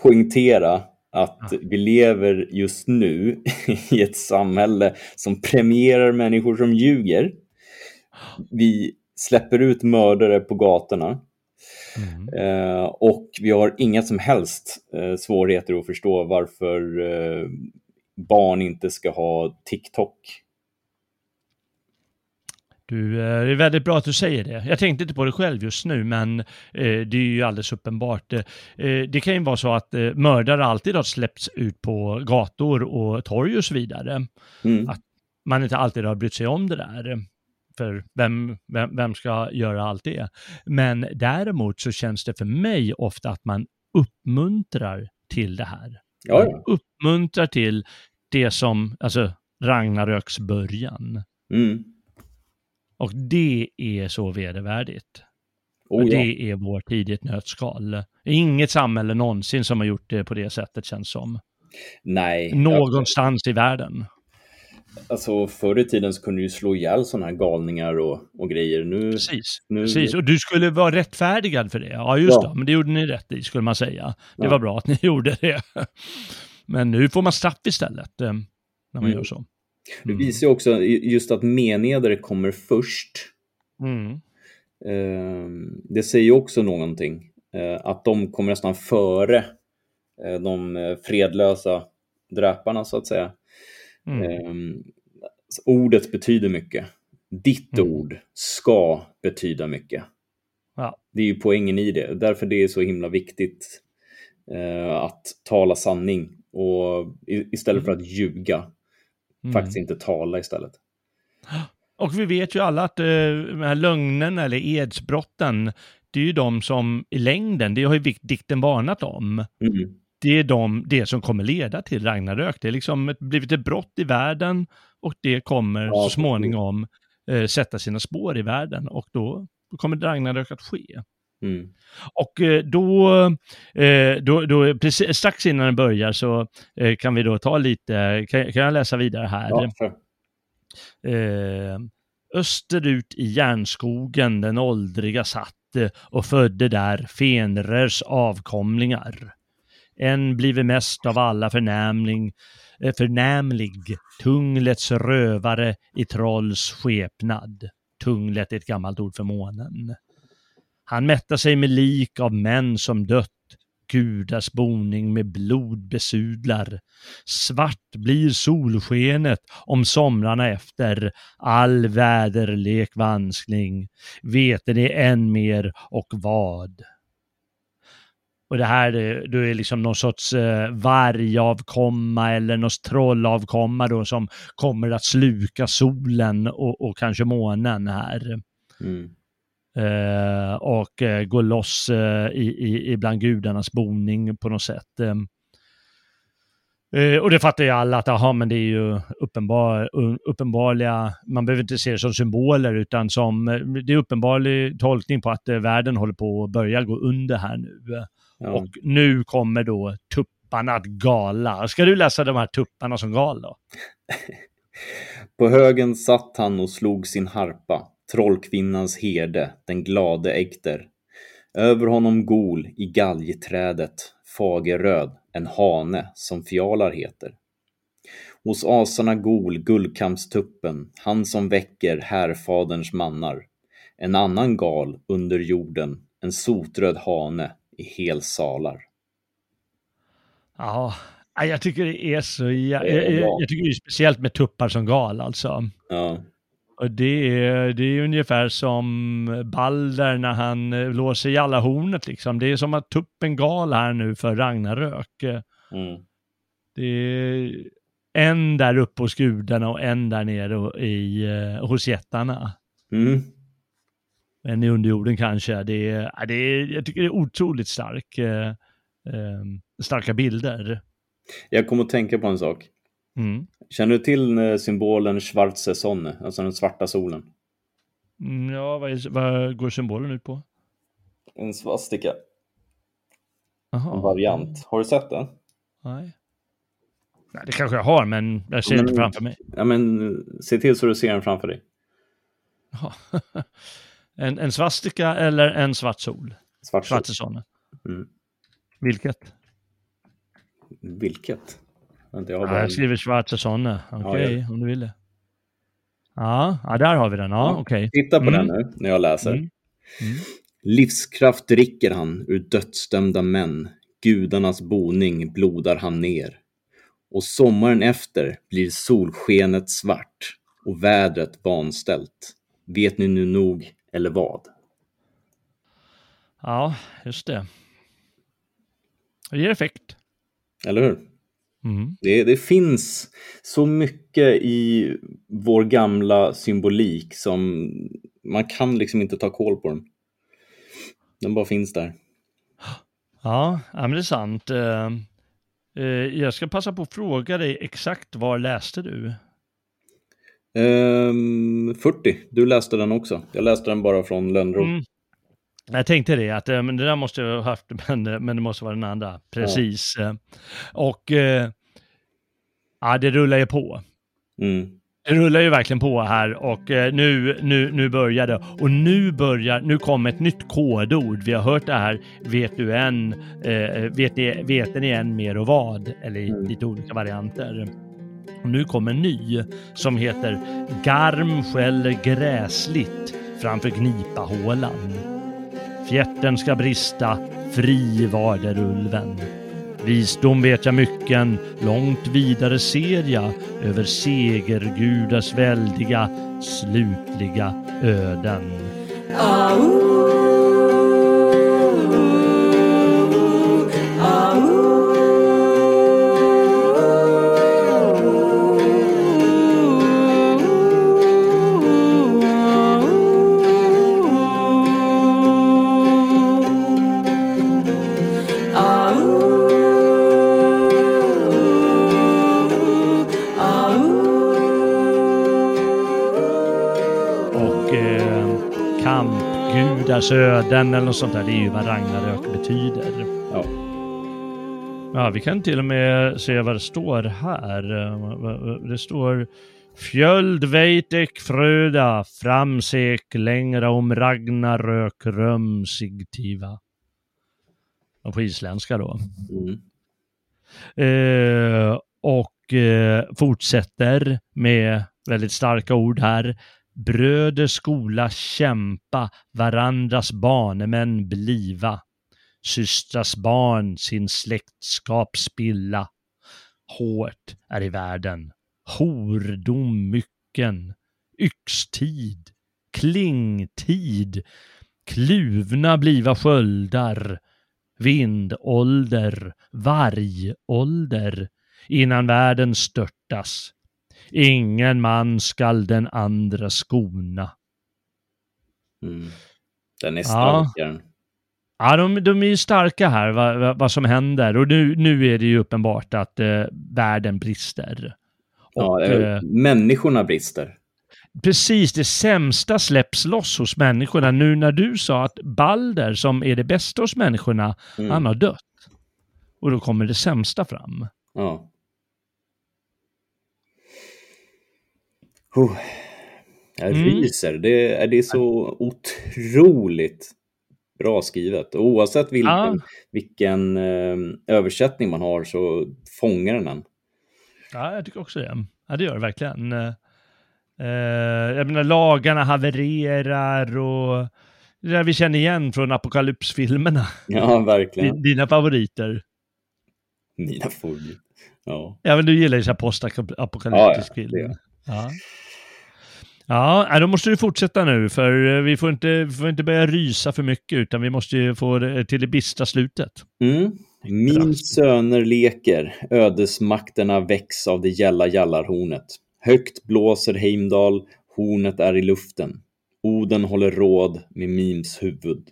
poängtera att vi lever just nu i ett samhälle som premierar människor som ljuger. Vi släpper ut mördare på gatorna. Mm. Eh, och vi har inga som helst eh, svårigheter att förstå varför eh, barn inte ska ha TikTok. Du, eh, det är väldigt bra att du säger det. Jag tänkte inte på det själv just nu, men eh, det är ju alldeles uppenbart. Eh, det kan ju vara så att eh, mördare alltid har släppts ut på gator och torg och så vidare. Mm. Att man inte alltid har brytt sig om det där. För vem, vem, vem ska göra allt det? Men däremot så känns det för mig ofta att man uppmuntrar till det här. Ja, ja. Uppmuntrar till det som, alltså Ragnaröks början. Mm. Och det är så vedervärdigt. Oh, ja. Det är vår tid i ett nötskal. Inget samhälle någonsin som har gjort det på det sättet känns som. Nej. Någonstans jag... i världen. Alltså förr i tiden så kunde du ju slå ihjäl sådana här galningar och, och grejer. Nu, Precis. nu, Precis, och du skulle vara rättfärdigad för det. Ja, just Ja. det. Men det gjorde ni rätt i, skulle man säga. Det Ja. var bra att ni gjorde det. Men nu får man straff istället, eh, när man Mm. gör så. Det visar ju också just att meneder kommer först. Mm. Eh, det säger ju också någonting. Eh, att de kommer nästan före eh, de eh, fredlösa dräparna så att säga. Mm. Eh, ordet betyder mycket. Ditt Mm. ord ska betyda mycket. Ja. Det är ju poängen i det. Därför det är så himla viktigt eh, att tala sanning och istället för att ljuga Mm. faktiskt inte tala istället. Och vi vet ju alla att eh, de här lögnen eller edsbrotten, det är ju de som i längden, det har ju dikten varnat om, Mm. det är de, det som kommer leda till Ragnarök. Det är liksom ett, blivit ett brott i världen och det kommer Ja, så småningom eh, sätta sina spår i världen och då, då kommer Ragnarök att ske. Mm. Och eh, då, eh, då, då precis, strax innan den börjar så eh, kan vi då ta lite, kan, kan jag läsa vidare här? Ja, för, österut i järnskogen den åldriga satt och födde där Fenrers avkomlingar. En blive mest av alla förnämling, förnämlig, Tunglets rövare i trolls skepnad. Tunglet är ett gammalt ord för månen. Han mättar sig med lik av män som dött, gudars boning med blod besudlar. Svart blir solskenet om somrarna efter, all väderlek vanskning. Vete det än mer och vad. Och det här är, är liksom någon sorts eh, vargavkomma eller något trollavkomma då som kommer att sluka solen och, och kanske månen här. mm. Eh, och eh, gå loss eh, i, i, ibland gudarnas boning på något sätt. Eh, eh, och det fattar ju alla att aha, men det är ju uppenbar, uppenbarliga, man behöver inte se det som symboler utan som, eh, det är uppenbarlig tolkning på att eh, världen håller på att börja gå under här nu. ja. Och nu kommer då tupparna att gala. Ska du läsa de här tupparna som gal då? På högen satt han och slog sin harpa, trollkvinnans herde, den glade Egter. Över honom gol i galgträdet, fagerröd, en hane som fjalar heter. Hos asarna gol guldkampstuppen, han som väcker härfaderns mannar. En annan gal under jorden, en sotröd hane i helsalar. Ja, jag tycker det är så... Jag, jag, jag tycker det är speciellt med tuppar som gal alltså. Ja, Och det är, det är ungefär som Balder när han eh, låser i alla hornet liksom. Det är som att tuppen gal här nu för Ragnarök. mm. Det är en där uppe hos gudarna och en där nere i, eh, hos jättarna. Mm. En i underjorden kanske. Det är, det är, jag tycker det är otroligt stark, eh, starka bilder. Jag kommer att tänka på en sak. Mm. Känner du till eh, symbolen Schwarze Sonne, alltså den svarta solen? Mm, Ja, vad, är, vad går symbolen ut på? En svastika, Jaha. en variant. Har du sett den? Nej. Nej, det kanske jag har, men jag ser Men- inte framför mig. Ja, men eh, se till så du ser den framför dig. En, en svastika eller en svart sol? Svart sol. Svartesonne. Mm. Vilket? Vilket? Vänta, jag har bara... jag skriver Svartesonne. Okej, Ja, om du vill det. Ja, ja, där har vi den. Ja, okej. Titta på Mm. den nu, när jag läser. Mm. Mm. Livskraft dricker han ur dödsdömda män. Gudarnas boning blodar han ner. Och sommaren efter blir solskenet svart och vädret vanställt. Vet ni nu nog, eller vad? Ja, just det. Det ger effekt. Eller hur? Mm. Det, det finns så mycket i vår gamla symbolik som man kan liksom inte ta koll på den. Den bara finns där. Ja, men det är sant. Eh, eh, Jag ska passa på att fråga dig exakt var läste du? Ehm, 40, du läste den också. Jag läste den bara från Lönnroth. Mm. Jag tänkte det, att eh, men det där måste jag ha haft, men, det- men det måste vara den andra. Precis. Eh, Och eh, ja, det rullar ju på. Mm. Det rullar ju verkligen på här och eh, nu, nu, nu börjar det. Och nu börjar, nu kommer ett nytt kodord. Vi har hört det här, vet du än, eh, vet, ni, vet ni än mer och vad? Eller i Mm. lite olika varianter. Och nu kommer en ny som heter Garm skäller gräsligt framför Gnipahålan. Fjärten ska brista, fri varder ulven. Visdom vet jag mycken, långt vidare ser jag över segergudars väldiga, slutliga öden. Och kampgudars öden eller något sånt där, det är ju vad Ragnarök betyder. Ja. Ja, vi kan till och med se vad det står här. Det står Fjöld veitek fröda, framsek längre om Ragnarök römsigtiva. Och på isländska då. Mm. Eh, och eh, fortsätter med väldigt starka ord här. Bröder skola kämpa, varandras barnemän bliva. Systras barn sin släktskap spilla. Hårt är i världen, hordom mycken, yxtid, klingtid, kluvna bliva sköldar, vindålder, vargålder, innan världen störtas. Ingen man skall den andra skona. Mm. Den är Ja. stark. Ja. Ja, de, de är ju starka här, vad, vad, vad som händer. Och nu, nu är det ju uppenbart att eh, världen brister. Ja, Och, eh, eh, människorna brister. precis det sämsta släpps loss hos människorna. Nu när du sa att Balder, som är det bästa hos människorna, Mm. han har dött. Och då kommer det sämsta fram. Ja. Oh. Jag Mm. ryser. Det är, det är så otroligt bra skrivet. Och oavsett vilken, Ja. vilken eh, översättning man har så fångar den en. Ja, jag tycker också det. Ja, det gör det verkligen. Eh, jag menar, lagarna havererar och det där vi känner igen från apokalypsfilmerna. Ja, verkligen. Di- Dina favoriter. Mina favoriter. Ja. Ja, men du gillar ju så här postapokalyptisk Ja, ja, film. Ja. Ja, nej, då måste du fortsätta nu, för eh, vi får, inte, vi får inte börja rysa för mycket, utan vi måste ju få det till det bistra slutet. Mm. Min söner leker, ödesmakterna väcks av det gälla jallarhornet. Högt blåser Heimdall, hornet är i luften. Oden håller råd med Mims huvud.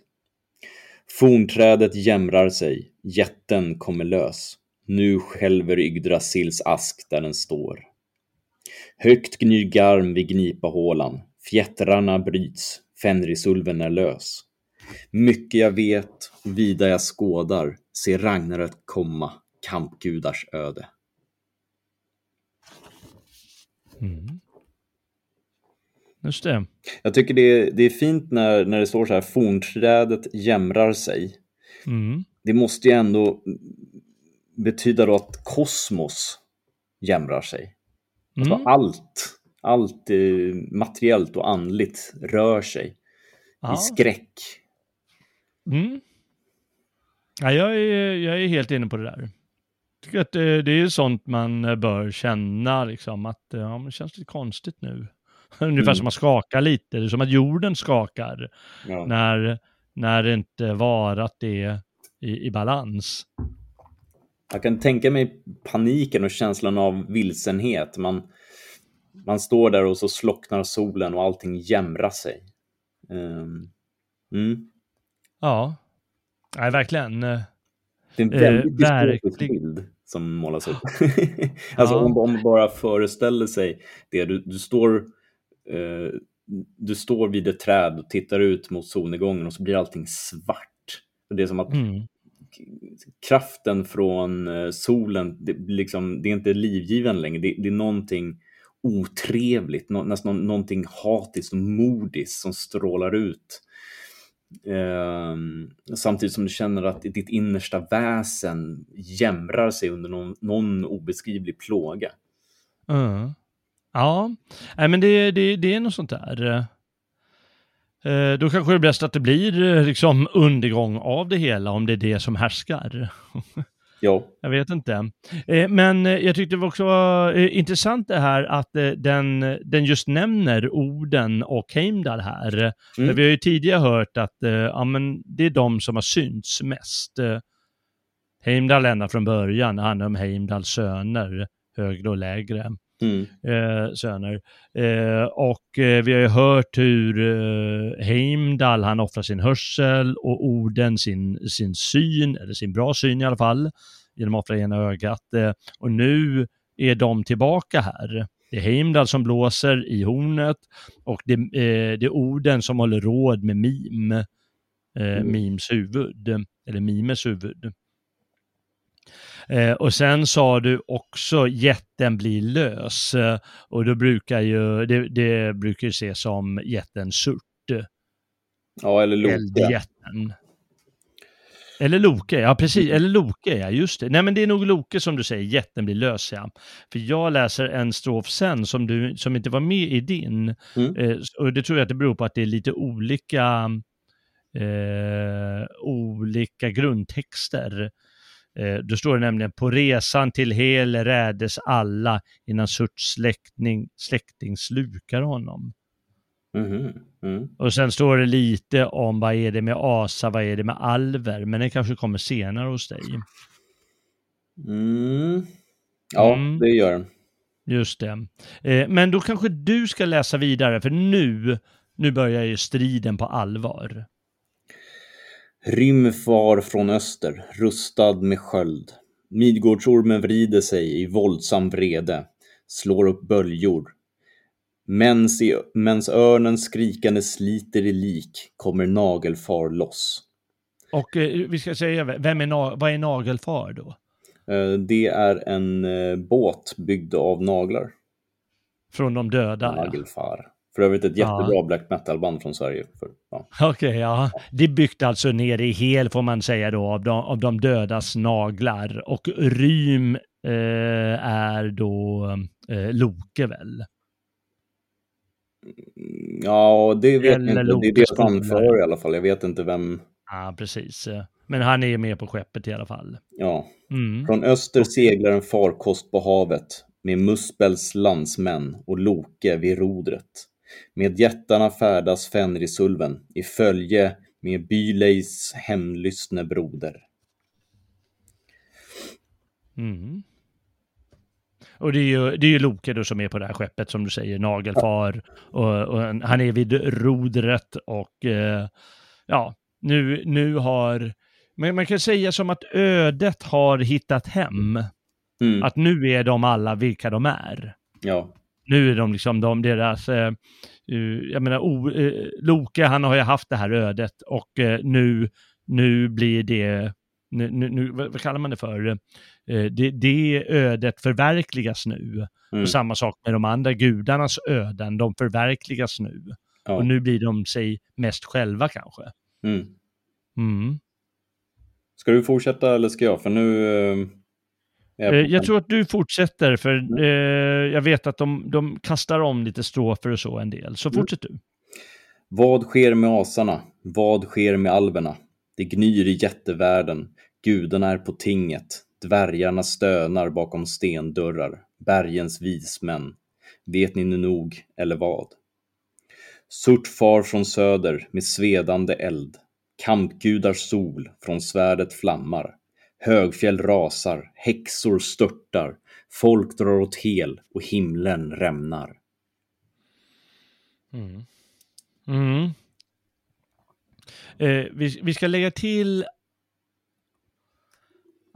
Fornträdet jämrar sig, jätten kommer lös. Nu skälver Yggdrasils ask där den står. Högt gnyr Garm vid Gnipahålan, fjättrarna bryts, Fenrisulven är lös. Mycket jag vet och vida jag skådar ser Ragnarök komma, kampgudars öde. Mm. Just det. Jag tycker det är, det är fint när, när det står så här, fornträdet jämrar sig. Mm. Det måste ju ändå betyda då att kosmos jämrar sig. Alltså Mm. allt, allt eh, materiellt och andligt rör sig Ja. i skräck. Mm. Ja, jag, är, jag är helt inne på det där. Tycker att det, det är ju sånt man eh, bör känna, liksom, att eh, ja, det känns lite konstigt nu. Ungefär Mm. som att skaka lite, det är som att jorden skakar Ja. när, när det inte varat är i, i balans. Jag kan tänka mig paniken och känslan av vilsenhet. Man, man står där och så slocknar solen och allting jämrar sig. Ehm, mm. Ja, Nej, verkligen. eh, Det är en Eh, väldigt dystopisk verkligen. bild som målas upp. alltså Ja. om, om man bara föreställer sig det. Du, du, står, eh, du står vid ett träd och tittar ut mot solnedgången och så blir allting svart. Det är som att Mm kraften från eh, solen, det, liksom, det är inte livgivande längre. Det, det är någonting otrevligt, nästan någonting hatiskt och modiskt som strålar ut. Eh, samtidigt som du känner att ditt innersta väsen jämrar sig under någon, någon obeskrivlig plåga. Mm. Ja, Nej, men det, det, det är något sånt där. Eh, då kanske det är bäst att det blir eh, liksom undergång av det hela om det är det som härskar. Ja. Jag vet inte. Eh, men jag tyckte det också var intressant det här att den, den just nämner Oden och Heimdall här. Mm. vi har ju tidigare hört att ja, men det är de som har synts mest. Heimdall ända från början, det handlar om Heimdalls söner, högre och lägre mm. eh, söner. Eh, och eh, vi har ju hört hur eh, Heimdall, han offrar sin hörsel och Oden sin, sin syn, eller sin bra syn i alla fall, genom att offra ena ögat. Eh, och nu är de tillbaka här. Det är Heimdall som blåser i hornet och det, eh, det är Oden som håller råd med Mim, eh, mm. Mims huvud, eller Mimes huvud. Eh, och sen sa du också jätten blir lös eh, och då brukar ju, det, det brukar ju ses som jätten Surt. Ja, eller Loke. Eldjätten. Eller Loke, ja precis, mm. eller Loke, ja just det. Nej men det är nog Loke som du säger, jätten blir lös ja. För jag läser en strof sen som, du, som inte var med i din. Mm. Eh, och det tror jag att det beror på att det är lite olika, eh, olika grundtexter. Eh, då står det nämligen på resan till Hel rädes alla innan Surts släkting, släkting slukar honom. Mm, mm. Och sen står det lite om vad är det med Asa, vad är det med Alver, men det kanske kommer senare hos dig. Mm. Ja, mm. det gör den. Just det. Eh, men då kanske du ska läsa vidare, för nu, nu börjar ju striden på allvar. Rym far från öster, rustad med sköld. Midgårdsormen vrider sig i våldsam vrede, slår upp böljor. Mens, i, mens örnen skrikande sliter i lik kommer nagelfar loss. Och eh, vi ska säga, vem är, vad är nagelfar då? Eh, det är en eh, båt byggd av naglar. Från de döda? Nagelfar. För övrigt ett jättebra ja. black metal-band från Sverige. Ja. Okej, okay, ja. Det är byggt alltså ner i hel, får man säga då, av de, av de dödas naglar. Och Rym eh, är då eh, Loke väl? Ja, det vet Eller jag inte. Det är det han för i alla fall. Jag vet inte vem. Ja, precis. Men han är med på skeppet i alla fall. Ja. Mm. Från öster seglar en farkost på havet med Muspels landsmän och Loke vid rodret. Med jättarna färdas Fenrisulven i följe med Byleis hemlystne broder. Mm. Och det är ju, det är ju Loke då som är på det här skeppet som du säger, nagelfar. Och, och han är vid rodret och eh, ja, nu, nu har, men man kan säga som att ödet har hittat hem. Mm. Att nu är de alla vilka de är. Ja. Nu är de liksom de, deras, eh, jag menar, o, eh, Loke han har ju haft det här ödet och eh, nu, nu blir det, nu, nu, vad kallar man det för? Eh, det, det ödet förverkligas nu. Mm. Och samma sak med de andra gudarnas öden, de förverkligas nu. Ja. Och nu blir de sig mest själva kanske. Mm. Mm. Ska du fortsätta eller ska jag? För nu eh, Eh, jag tror att du fortsätter, för mm. eh, jag vet att de, de kastar om lite strofer och så en del. Så mm. fortsätt du. Vad sker med asarna? Vad sker med alverna? Det gnyr i jättevärlden. Gudarna är på tinget. Dvärgarna stönar bakom stendörrar. Bergens vismän. Vet ni nu nog, eller vad? Surt far från söder med svedande eld. Kampgudars sol från svärdet flammar. Högfjäll rasar, häxor störtar, folk drar åt hel och himlen rämnar. Mm. Mm. Eh, vi, vi ska lägga till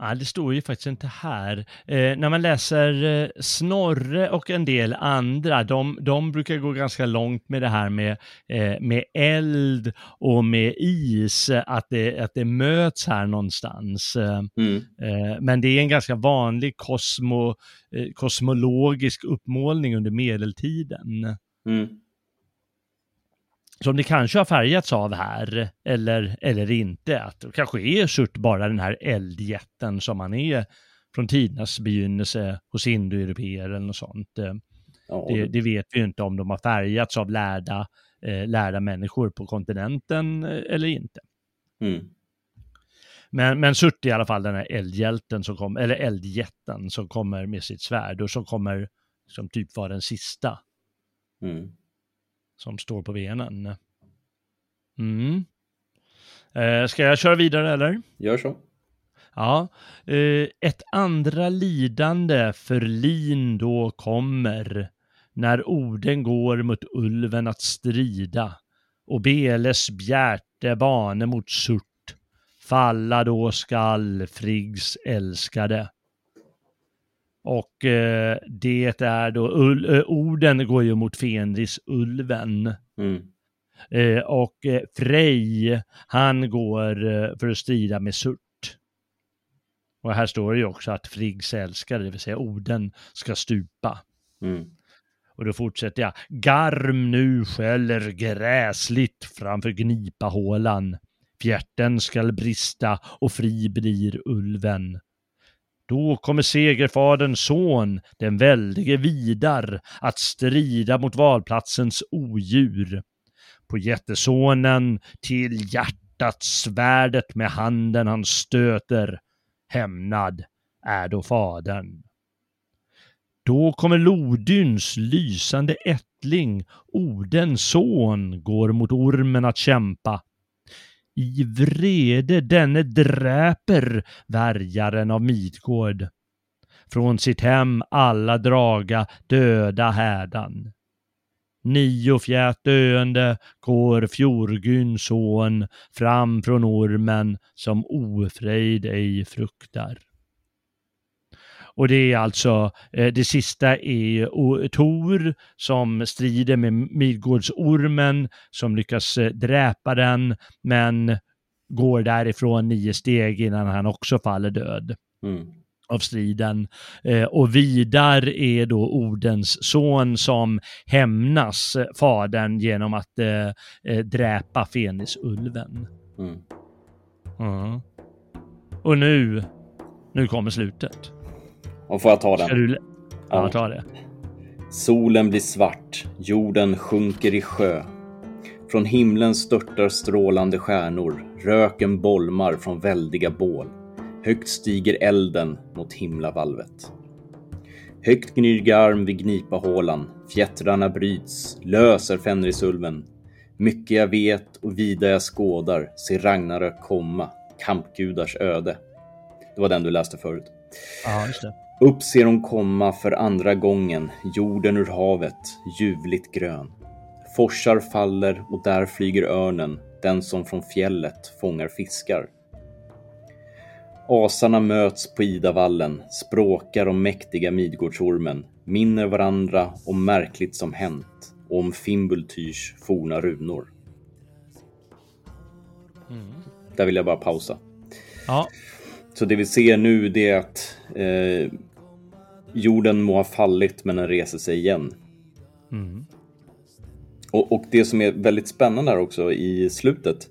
Ja, det står ju faktiskt inte här. Eh, när man läser eh, Snorre och en del andra, de, de brukar gå ganska långt med det här med, eh, med eld och med is, att det, att det möts här någonstans. Mm. Eh, men det är en ganska vanlig kosmo, eh, kosmologisk uppmålning under medeltiden. Mm som det kanske har färgats av här, eller, eller inte. Att det kanske är Surt bara den här eldjätten som man är från tidernas begynnelse hos indoeuropeer eller något sånt. Ja, det, det, vet vi ju inte om de har färgats av lärda, eh, lärda människor på kontinenten eh, eller inte. Mm. Men, men Surt är i alla fall den här eldhjälten som kommer, eller eldjätten som kommer med sitt svärd och som kommer som typ var den sista. Mm som står på benen. Mm. Eh, ska jag köra vidare eller? Gör så. Ja, eh, ett andra lidande för lin då kommer när orden går mot ulven att strida och Beles bjärte bane mot Surt falla då skall Friggs älskade. Och eh, det är då, ul, eh, orden går ju mot Fenris, ulven. Mm. Eh, och eh, Frej, han går eh, för att strida med Surt. Och här står det ju också att Friggs älskare, det vill säga Oden, ska stupa. Mm. Och då fortsätter jag. Garm nu skäller gräsligt framför gnipahålan. Fjärten skall brista och fri blir ulven. Då kommer segerfaderns son, den väldige Vidar, att strida mot valplatsens odjur. På jättesonen till hjärtat svärdet med handen han stöter. Hämnad är då fadern. Då kommer Lodyns lysande ättling, Odens son, går mot ormen att kämpa. I vrede denne dräper värjaren av Midgård. Från sitt hem alla draga döda hädan. Nio fjät döende går Fjorgyns son fram från ormen som ofrejd ej fruktar. Och det är alltså, eh, det sista är Tor som strider med Midgårdsormen som lyckas eh, dräpa den men går därifrån nio steg innan han också faller död. Mm av striden. Eh, och Vidar är då Odens son som hämnas fadern genom att eh, dräpa Fenisulven. Mm. Mm. Och nu, nu kommer slutet. Och får jag ta den? Du... Ja, ta det. Solen blir svart, jorden sjunker i sjö. Från himlen störtar strålande stjärnor, röken bolmar från väldiga bål. Högt stiger elden mot himlavalvet. Högt gnyr garm vid gnipahålan, fjättrarna bryts, löser Fenrisulven. Mycket jag vet och vida jag skådar, ser Ragnarök komma, kampgudars öde. Det var den du läste förut. Ja, just det. Upp ser hon komma för andra gången, jorden ur havet, ljuvligt grön. Forsar faller och där flyger örnen, den som från fjället fångar fiskar. Asarna möts på Idavallen, språkar om mäktiga Midgårdsormen, minner varandra om märkligt som hänt och om Fimbultyrs forna runor. Mm. Där vill jag bara pausa. Ja. Så det vi ser nu det är att eh, jorden må ha fallit men den reser sig igen. Mm. Och, och, det som är väldigt spännande här också i slutet,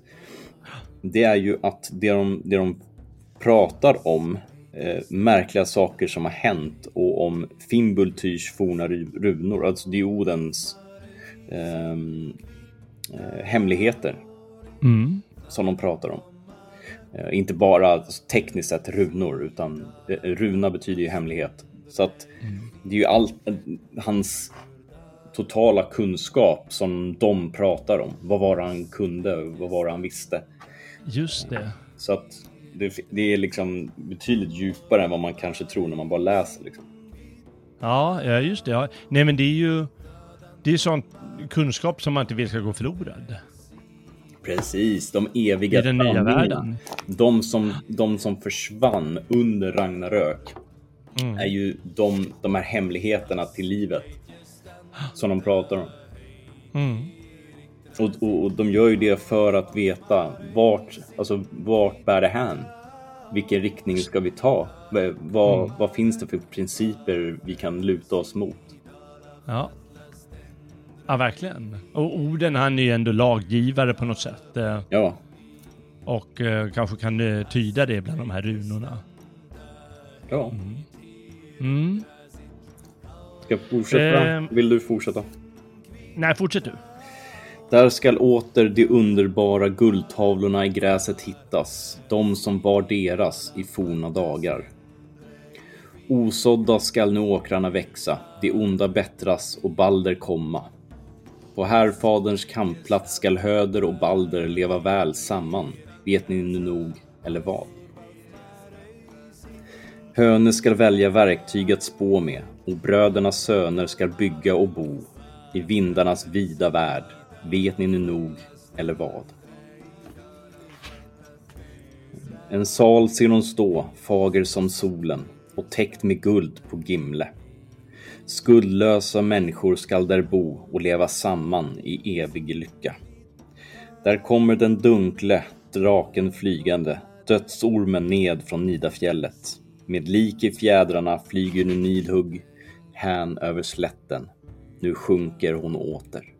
det är ju att det de, det de pratar om, eh, märkliga saker som har hänt och om Fimbultyrs forna runor, alltså diodens ehm, eh, hemligheter mm. som de pratar om. Eh, inte bara tekniskt sett runor, utan eh, runa betyder ju hemlighet. Så att det är ju allt, hans totala kunskap som de pratar om. Vad var det han kunde? Vad var det han visste? Just det. Så att det, det är liksom betydligt djupare än vad man kanske tror när man bara läser. Liksom. Ja, ja, just det. Ja. Nej, men det är ju det är sån kunskap som man inte vill ska gå förlorad. Precis, de eviga I den nya världen. De som, de som försvann under Ragnarök mm. är ju de, de här hemligheterna till livet som de pratar om. Mm. Och, och, och, de gör ju det för att veta vart, alltså vart bär det hän? Vilken riktning ska vi ta? Vad, mm. vad finns det för principer vi kan luta oss mot? Ja. Ja, verkligen. Och orden, han är ju ändå laggivare på något sätt. Eh, ja. Och eh, kanske kan eh, tyda det bland de här runorna. Ja. Mm. Mm. Ska fortsätta? Eh, Vill du fortsätta? Nej, fortsätt du. Där skall åter de underbara guldtavlorna i gräset hittas, de som var deras i forna dagar. Osådda skall nu åkrarna växa, de onda bättras och Balder komma. På härfaderns kampplats skall Höder och Balder leva väl samman, vet ni nu nog, eller vad? Höne skall välja verktyg att spå med och brödernas söner skall bygga och bo i vindarnas vida värld, vet ni nu nog, eller vad? En sal ser hon stå, fager som solen och täckt med guld på Gimle. Skuldlösa människor skall där bo och leva samman i evig lycka. Där kommer den dunkle, draken flygande, dödsormen ned från Nidafjället. Med lik i fjädrarna flyger nu Nidhugg hän över slätten. Nu sjunker hon åter.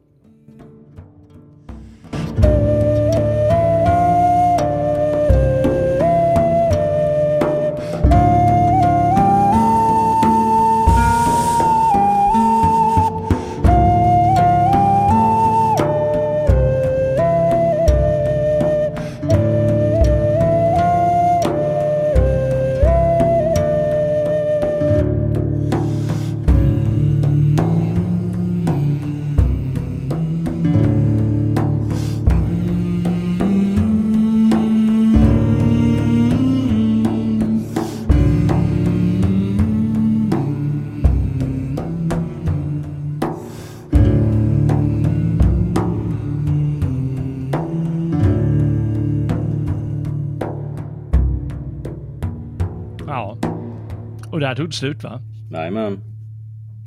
Där tog det slut va? Jajamän.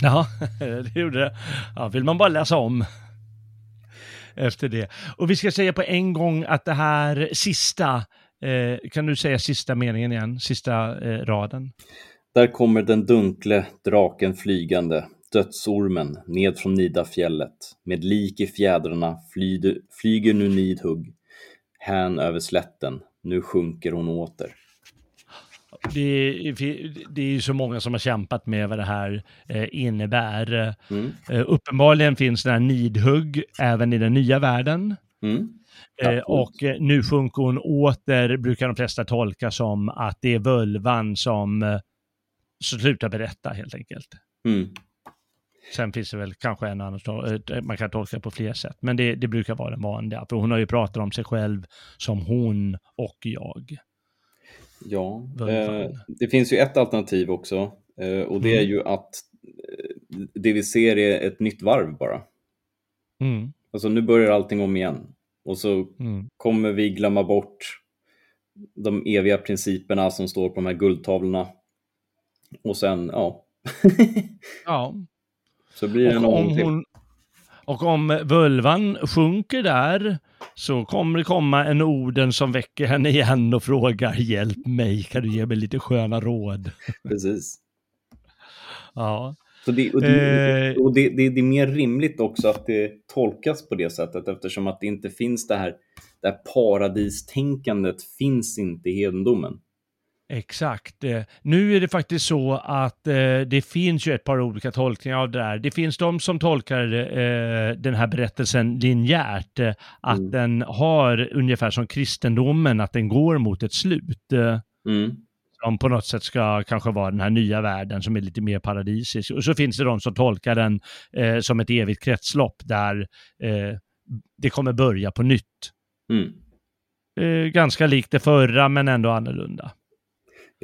Ja, det gjorde det. Ja, vill man bara läsa om efter det. Och vi ska säga på en gång att det här sista, eh, kan du säga sista meningen igen, sista eh, raden? Där kommer den dunkle draken flygande, dödsormen, ned från Nidafjället. Med lik i fjädrarna flyger, flyger nu Nidhugg hän över slätten. Nu sjunker hon åter det, är, det är ju så många som har kämpat med vad det här eh, innebär. Mm. Eh, uppenbarligen finns det här nidhugg även i den nya världen. Mm. Eh, och nu sjunker hon åter, brukar de flesta tolka som att det är völvan som eh, slutar berätta helt enkelt. Mm. Sen finns det väl kanske en annan, man kan tolka på fler sätt, men det, det brukar vara den vanliga, för hon har ju pratat om sig själv som hon och jag. Ja, eh, det finns ju ett alternativ också eh, och det mm. är ju att eh, det vi ser är ett nytt varv bara. Mm. Alltså nu börjar allting om igen och så mm. kommer vi glömma bort de eviga principerna som står på de här guldtavlorna. Och sen, ja. ja. Så blir det någonting. Hon, och om vulvan sjunker där så kommer det komma en orden som väcker henne igen och frågar hjälp mig, kan du ge mig lite sköna råd? Precis. ja. Så det, och, det, eh. och det, det, det, är mer rimligt också att det tolkas på det sättet eftersom att det inte finns det här, det här paradistänkandet finns inte i hedendomen. Exakt. Eh, nu är det faktiskt så att eh, det finns ju ett par olika tolkningar av det där. Det finns de som tolkar eh, den här berättelsen linjärt, eh, att mm. den har ungefär som kristendomen, att den går mot ett slut. Mm. Som på något sätt ska kanske vara den här nya världen som är lite mer paradisisk. Och så finns det de som tolkar den som ett evigt kretslopp där det kommer börja på nytt. Mm. ganska likt det förra men ändå annorlunda.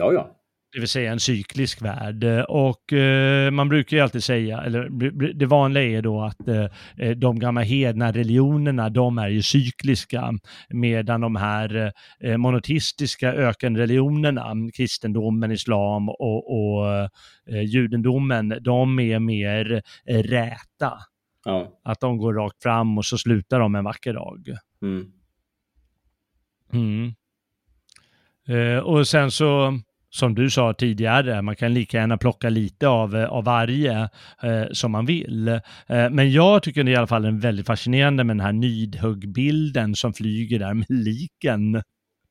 Ja, ja. det vill säga en cyklisk värld. Och eh, man brukar ju alltid säga, eller det vanliga är då att eh, de gamla hedna religionerna, de är ju cykliska, medan de här eh, monoteistiska ökenreligionerna, kristendomen, islam och, och eh, judendomen, de är mer eh, räta. Ja. Att de går rakt fram och så slutar de en vacker dag. Mm. Mm. Eh, och sen så som du sa tidigare, man kan lika gärna plocka lite av, eh, av varje eh, som man vill. Eh, men jag tycker det är i alla fall är väldigt fascinerande med den här nidhuggbilden som flyger där med liken.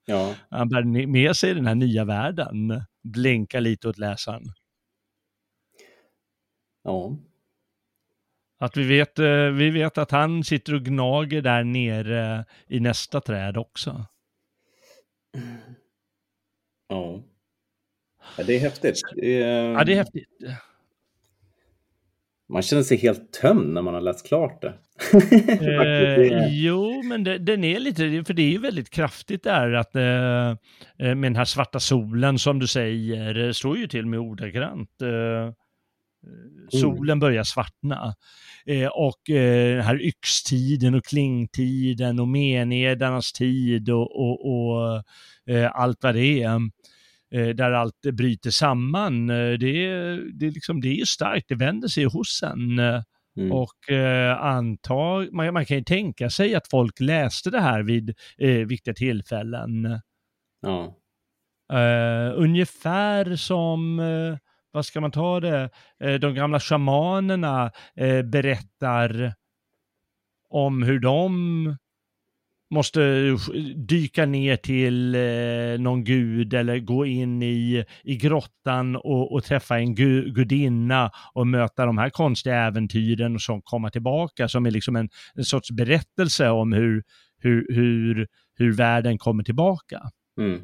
Ja. Han bär med sig den här nya världen, blinkar lite åt läsaren. Ja. Att vi vet, eh, vi vet att han sitter och gnager där nere i nästa träd också. Ja. Ja, det är häftigt. Det är... Ja, det är häftigt. Man känner sig helt tömd när man har läst klart det. eh, jo, men det, den är lite, för det är ju väldigt kraftigt där att eh, eh med den här svarta solen som du säger, det står ju till med ordagrant. Eh, solen mm. börjar svartna. Eh, och eh, den här yxtiden och klingtiden och menedernas tid och, och, och eh, allt vad det är. Eh, där allt bryter samman. Eh, det är, det, liksom, det är starkt, det vänder sig hos en. Eh, mm. Och eh, antag, man, man, kan ju tänka sig att folk läste det här vid eh, viktiga tillfällen. Ja. Uh, ungefär som, uh, vad ska man ta det, de gamla shamanerna berättar om hur de måste dyka ner till eh, någon gud eller gå in i, i grottan och, och träffa en gu, gudinna och möta de här konstiga äventyren och så komma tillbaka som är liksom en, en sorts berättelse om hur, hur, hur, hur världen kommer tillbaka. Mm.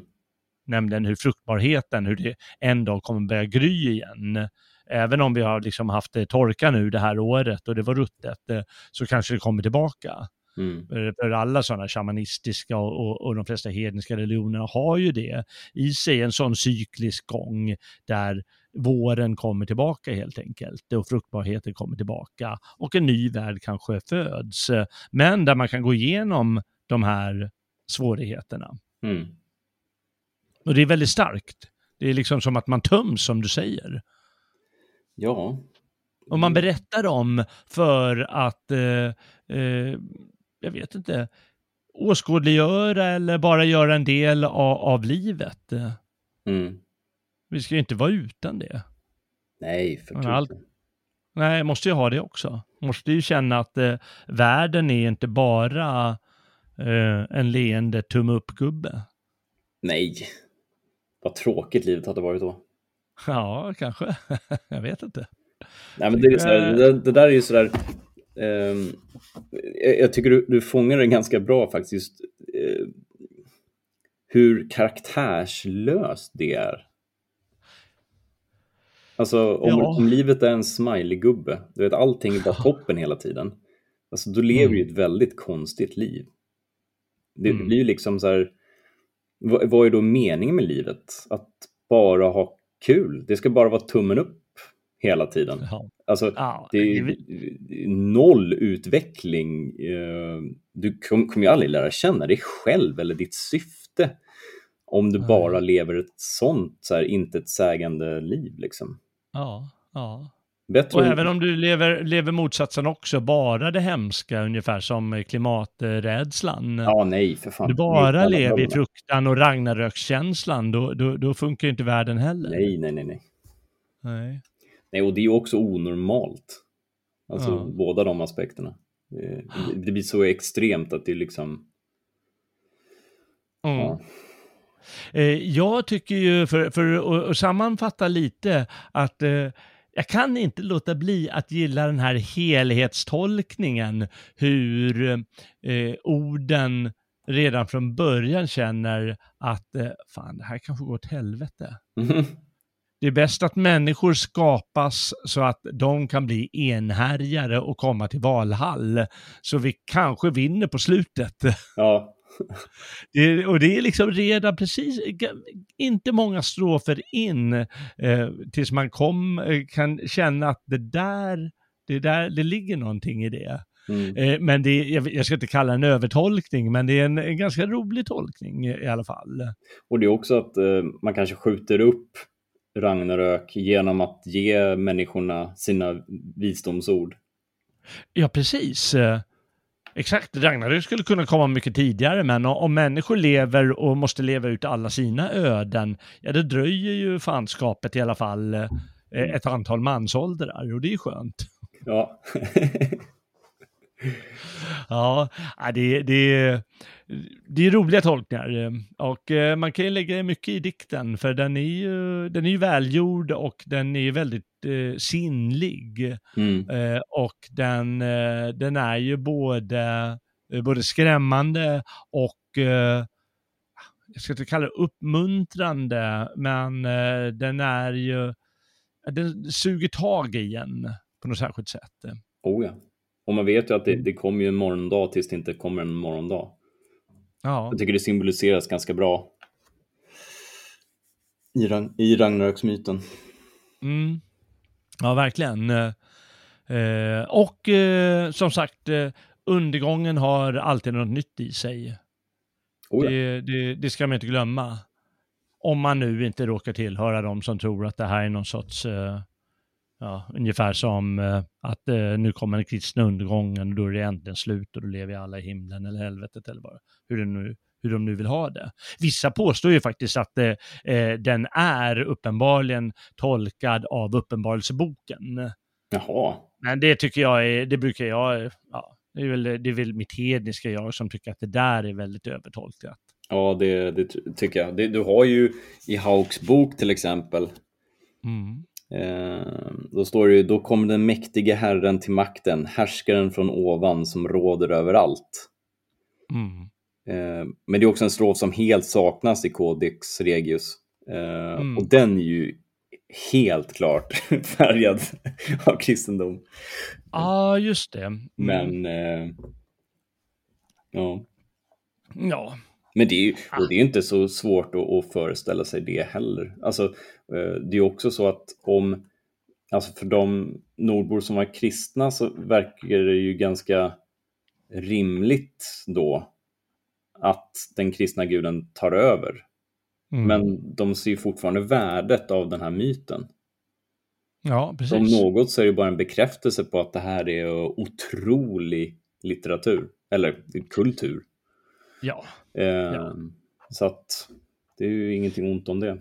Nämligen hur fruktbarheten, hur det en dag kommer börja gry igen även om vi har liksom haft torka nu det här året och det var ruttet, eh, så kanske det kommer tillbaka. Mm. För alla sådana shamanistiska och, och, och, de flesta hedniska religionerna har ju det i sig, en sån cyklisk gång där våren kommer tillbaka helt enkelt och fruktbarheten kommer tillbaka och en ny värld kanske föds. Men där man kan gå igenom de här svårigheterna. Mm. Och det är väldigt starkt. Det är liksom som att man töms som du säger. Ja. Och man berättar om för att eh, eh, jag vet inte, åskådliggöra eller bara göra en del av, av livet. Mm. Vi ska ju inte vara utan det. Nej, för Allt, Nej, måste ju ha det också. Måste ju känna att eh, världen är inte bara eh, en leende tumme upp-gubbe. Nej, vad tråkigt livet hade varit då. Ja, kanske. jag vet inte. Nej, men det, är så här, det, det, där är ju sådär, jag tycker du, du fångar det ganska bra faktiskt, uh, hur karaktärslöst det är. Alltså om, ja. om livet är en smiley-gubbe, du vet allting är bara toppen hela tiden. Alltså då lever mm. ju ett väldigt konstigt liv. Det mm. blir ju liksom så här, vad, vad är då meningen med livet? Att bara ha kul? Det ska bara vara tummen upp hela tiden. Ja. Alltså, ja, det är noll utveckling. Eh, du kommer ju aldrig lära känna dig själv eller ditt syfte om du bara lever ett sånt så här intetsägande liv. Liksom. Ja, ja. Bättre och även om du lever, lever motsatsen också, bara det hemska, ungefär som klimaträdslan. Ja, nej, för fan. Du bara lever i fruktan och Ragnarökskänslan, då, då, då funkar inte världen heller. Nej, nej, nej. Nej, nej. Nej och det är också onormalt. Alltså ja. båda de aspekterna. Det, det, blir så extremt att det liksom... Mm. Ja. Eh, jag tycker ju, för, för att sammanfatta lite, att eh, jag kan inte låta bli att gilla den här helhetstolkningen, hur eh, orden redan från början känner att eh, fan, det här kanske går åt helvete. Mm. Det är bäst att människor skapas så att de kan bli enhärjare och komma till Valhall. Så vi kanske vinner på slutet. Ja. det, och det är liksom redan precis, inte många strofer in eh, tills man kom, eh, kan känna att det där, det där, det ligger någonting i det. Mm. Eh, men det, jag, jag ska inte kalla det en övertolkning, men det är en, en, ganska rolig tolkning i alla fall. Och det är också att eh, man kanske skjuter upp Ragnarök genom att ge människorna sina visdomsord. Ja, precis. Eh, exakt, Ragnarök skulle kunna komma mycket tidigare, men om människor lever och måste leva ut alla sina öden, ja det dröjer ju fanskapet i alla fall eh, ett antal mansåldrar och det är skönt. Ja. ja, det, det, det är roliga tolkningar och eh, man kan ju lägga mycket i dikten för den är ju, den är ju välgjord och den är väldigt eh, sinnlig. Mm. Eh, och den, den är ju både, både skrämmande och jag ska inte kalla det uppmuntrande, men den är ju, den suger tag i en på något särskilt sätt. Oh ja. Och man vet ju att det, det kommer ju en morgondag tills det inte kommer en morgondag. Ja. Jag tycker det symboliseras ganska bra i, Ragn i Ragnaröksmyten. Mm. Ja, verkligen. Eh, och eh, som sagt, eh, undergången har alltid något nytt i sig. Oh ja. det, det, det, ska man inte glömma. Om man nu inte råkar tillhöra de som tror att det här är någon sorts eh, Ja, ungefär som eh, att eh, nu kommer den kristna undergången och då är det äntligen slut och då lever vi alla i himlen eller helvetet eller bara hur, det nu, hur de nu vill ha det. Vissa påstår ju faktiskt att eh, eh den är uppenbarligen tolkad av Uppenbarelseboken. Jaha. Men det tycker jag är, det brukar jag, ja, det är väl, det är väl mitt hedniska jag som tycker att det där är väldigt övertolkat. Ja, det, det tycker jag. Det, du har ju i Hauks bok till exempel, mm. Eh, då står det ju, då kom den mäktige herren till makten, härskaren från ovan som råder över allt. Mm. Eh, men det är också en strof som helt saknas i Codex Regius. Eh, mm. Och den är ju helt klart färgad av kristendom. Ja, ah, just det. Mm. Men, eh, ja. Ja, men det är ju och det är inte så svårt att, att, föreställa sig det heller. Alltså, det är också så att om, alltså för de nordbor som var kristna så verkar det ju ganska rimligt då att den kristna guden tar över. Mm. Men de ser ju fortfarande värdet av den här myten. Ja, precis. Som något så är det bara en bekräftelse på att det här är otrolig litteratur, eller kultur. Ja. Eh, ja. Så att det är ju ingenting ont om det.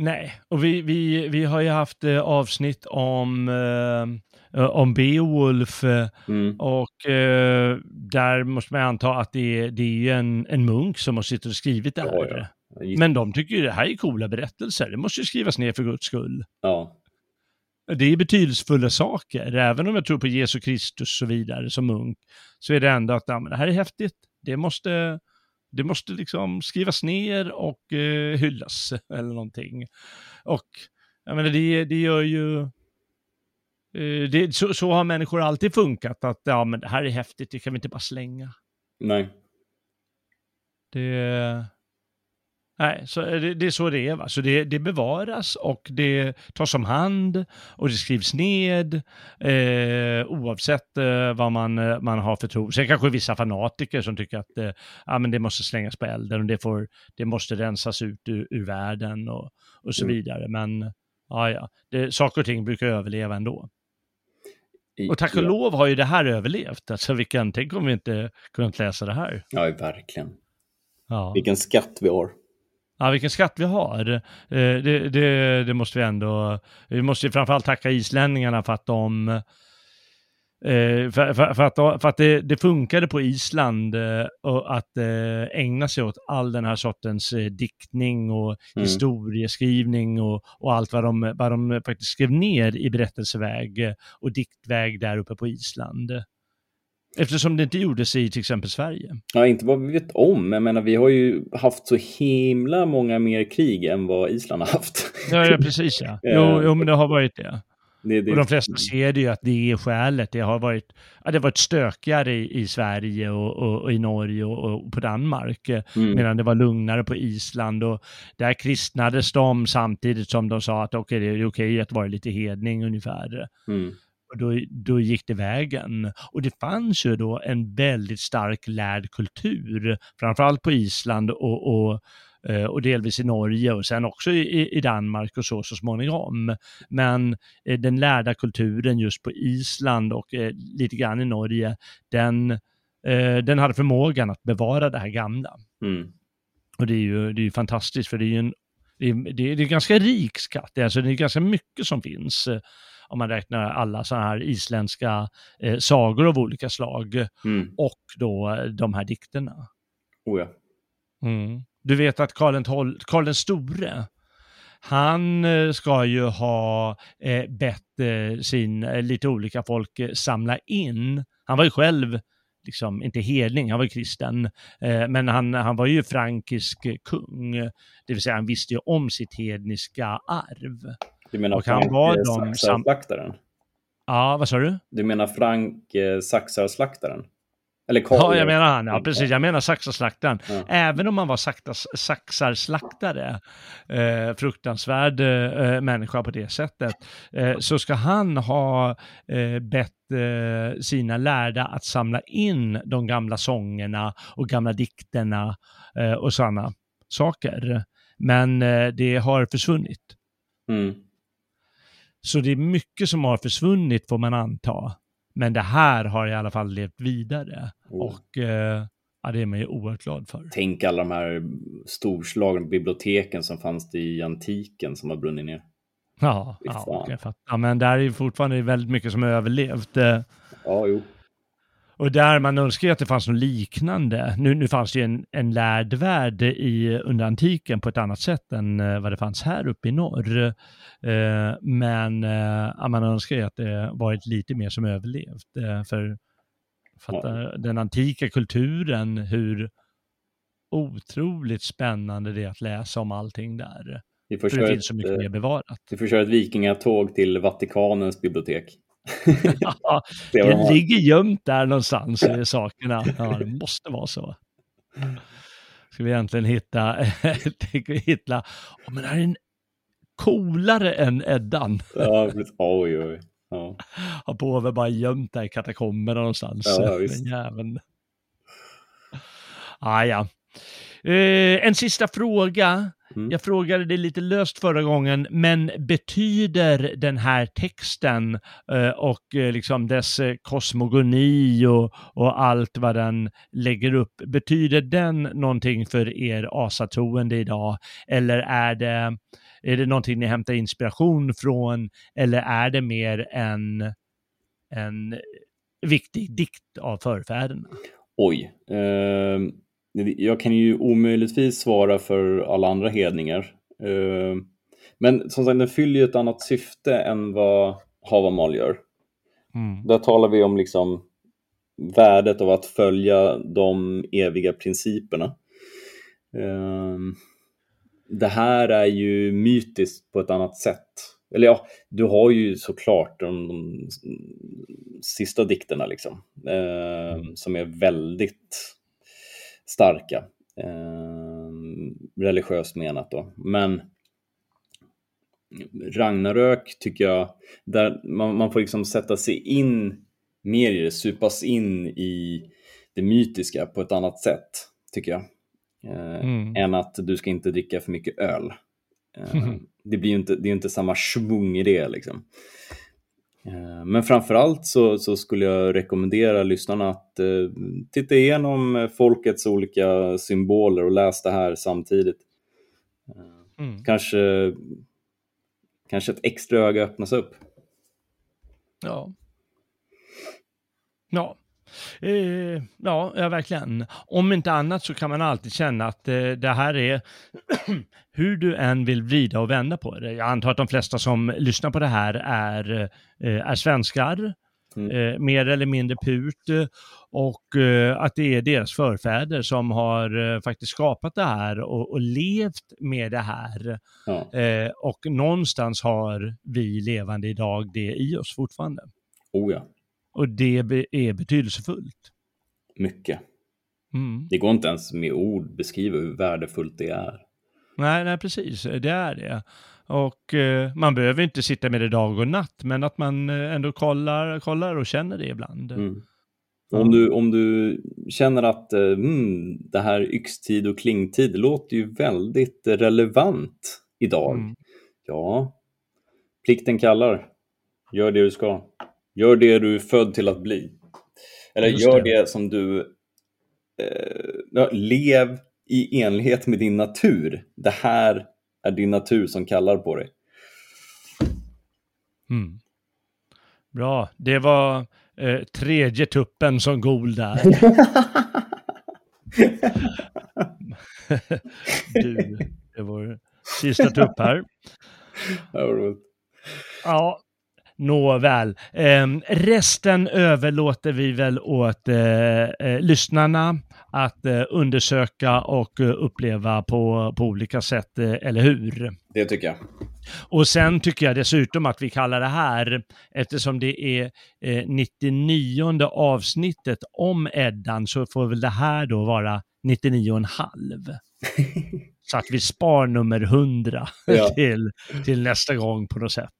Nej, och vi, vi, vi har ju haft eh, avsnitt om, eh, om Beowulf eh, mm. och eh, där måste man anta att det är, det är en, en munk som har suttit och skrivit det här. Ja, ja. Men de tycker ju det här är coola berättelser, det måste ju skrivas ner för guds skull. Ja. Det är betydelsefulla saker, även om jag tror på Jesus Kristus och så vidare som munk, så är det ändå att ja, men det här är häftigt. Det måste, det måste liksom skrivas ner och eh, hyllas eller någonting. Och jag menar, det, det gör ju... Eh, det, så, så, har människor alltid funkat, att ja, men det här är häftigt, det kan vi inte bara slänga. Nej. Det... Nej, så det, det, är så det är. Va? Så det, det bevaras och det tas om hand och det skrivs ned eh, oavsett eh, vad man, eh, man har för tro. Sen kanske vissa fanatiker som tycker att eh, ja, men det måste slängas på elden och det, får, det måste rensas ut ur, ur världen och, och så mm. vidare. Men ja, ja, det, saker och ting brukar överleva ändå. Och tack och lov har ju det här överlevt. Alltså vilken, tänk om vi inte kunnat läsa det här. Ja, verkligen. Ja. Vilken skatt vi har. Ja, vilken skatt vi har. Eh, det, det, det, måste vi ändå... Vi måste ju framförallt tacka islänningarna för att de... Eh, för, för, för, att, för att det, det funkade på Island eh, att ägna sig åt all den här sortens diktning och mm. historieskrivning och, och allt vad de, vad de faktiskt skrev ner i berättelseväg och diktväg där uppe på Island. Eftersom det inte gjordes i till exempel Sverige. Ja, inte vad vi vet om. Jag menar, vi har ju haft så himla många mer krig än vad Island har haft. Ja, ja precis ja. Jo, jo, men det har varit det. Det, det, och de flesta ser det ju att det är skälet. Det har varit, ja, det har varit stökigare i, i Sverige och, och, och, i Norge och, och på Danmark, mm. medan det var lugnare på Island. Och där kristnades de samtidigt som de sa att okay, det är okej okay att vara lite hedning ungefär. Mm. Och då, då gick det vägen. Och det fanns ju då en väldigt stark lärd kultur, framförallt på Island och, och Eh, och delvis i Norge och sen också i, Danmark och så så småningom. Men eh, den lärda kulturen just på Island och eh, lite grann i Norge, den, den hade förmågan att bevara det här gamla. Mm. Och det är ju det är fantastiskt för det är ju en det är, det är, det är ganska rik skatt, alltså det är ganska mycket som finns om man räknar alla sådana här isländska eh, sagor av olika slag mm. och då de här dikterna. Oh ja. Mm. Du vet att Karl, Karl den store, han eh, ska ju ha eh, bett eh, sin, eh, lite olika folk eh, samla in. Han var ju själv, liksom, inte hedning, han var ju kristen, eh, men han, han var ju frankisk kung. Det vill säga han visste ju om sitt hedniska arv. Du menar Frank Saxarslaktaren? Ja, vad sa du? Du menar Frank eh, Saxarslaktaren? Eller Karl. Ja, jag menar han. Ja, precis. Jag menar saxarslaktaren. Ja. Även om man var saxarslaktare, eh, fruktansvärd eh, människa på det sättet, eh, så ska han ha eh, bett eh, sina lärda att samla in de gamla sångerna och gamla dikterna eh, och sådana saker. Men eh, det har försvunnit. Mm. Så det är mycket som har försvunnit får man anta. Men det här har i alla fall levt vidare. Oh. Och eh, ja, det är man ju oerhört glad för. Tänk alla de här storslagna biblioteken som fanns i antiken som har brunnit ner. Ja, ja, ja, men där är ju fortfarande väldigt mycket som har överlevt. Eh. Ja, jo. Och där man önskar ju att det fanns något liknande. Nu, nu fanns det ju en, en lärd värld i, under antiken på ett annat sätt än uh, vad det fanns här uppe i norr. Uh, men uh, man önskar ju att det varit lite mer som överlevt. för fatta ja. den antika kulturen, hur otroligt spännande det är att läsa om allting där. Vi får för det finns så mycket mer bevarat. Vi får köra ett vikingatåg till Vatikanens bibliotek. ja, det ligger gömt där någonstans, i sakerna. Ja, det måste vara så. Ska vi egentligen hitta, hitta oh, men det här är en coolare än Eddan. Ja, oj, oj. Ja. Har påve bara gömt där i katakomberna någonstans. Ja, visst. Den jäveln. Ah, ja. Eh, en sista fråga. Mm. Jag frågade det lite löst förra gången, men betyder den här texten eh, och eh, liksom dess eh, kosmogoni och, och allt vad den lägger upp, betyder den någonting för er asatroende idag? Eller är det, är det någonting ni hämtar inspiration från? Eller är det mer en, en viktig dikt av förfäderna? Oj. Uh jag kan ju omöjligtvis svara för alla andra hedningar. Eh, men som sagt, den fyller ju ett annat syfte än vad Havamal gör. Mm. Där talar vi om liksom värdet av att följa de eviga principerna. Eh, det här är ju mytiskt på ett annat sätt. Eller ja, du har ju såklart de, de sista dikterna liksom, eh, mm. som är väldigt starka. Eh, religiöst menat då. Men Ragnarök tycker jag, där man, man får liksom sätta sig in mer i det, supas in i det mytiska på ett annat sätt, tycker jag. Eh, mm. Än att du ska inte dricka för mycket öl. Eh, det blir inte, det är inte samma svung i det liksom. Eh, men framförallt så, så skulle jag rekommendera lyssnarna att eh, titta igenom folkets olika symboler och läs det här samtidigt. Eh, mm. Kanske, kanske ett extra öga öppnas upp. Ja. Ja, Eh, ja, verkligen. Om inte annat så kan man alltid känna att eh, det här är hur du än vill vrida och vända på det. Jag antar att de flesta som lyssnar på det här är, eh, är svenskar. mm. eh, mer eller mindre purt och att det är deras förfäder som har faktiskt skapat det här och, och levt med det här. Eh, och någonstans har vi levande idag det i oss fortfarande. Oh ja. Och det är betydelsefullt. Mycket. Mm. Det går inte ens med ord beskriva hur värdefullt det är. Nej, nej precis, det är det. Och eh, man behöver inte sitta med det dag och natt, men att man eh, ändå kollar, kollar och känner det ibland. Mm. Om, du, om du känner att eh, mm, det här yxtid och klingtid låter ju väldigt relevant idag. Mm. Ja, plikten kallar. Gör det du ska. Gör det du är född till att bli. Eller Just gör det. det som du... Eh, lev i enlighet med din natur. Det här är din natur som kallar på dig. Mm. Bra, det var eh, tredje tuppen som gol där. du, det var sista tupp här. Ja, Nåväl, eh, resten överlåter vi väl åt eh, eh, lyssnarna att eh, undersöka och eh, uppleva på, på olika sätt, eh, eller hur? Det tycker jag. Och sen tycker jag dessutom att vi kallar det här, eftersom det är 99 avsnittet om Eddan, så får väl det här då vara 99,5. så att vi spar nummer 100 ja. till, till nästa gång på något sätt.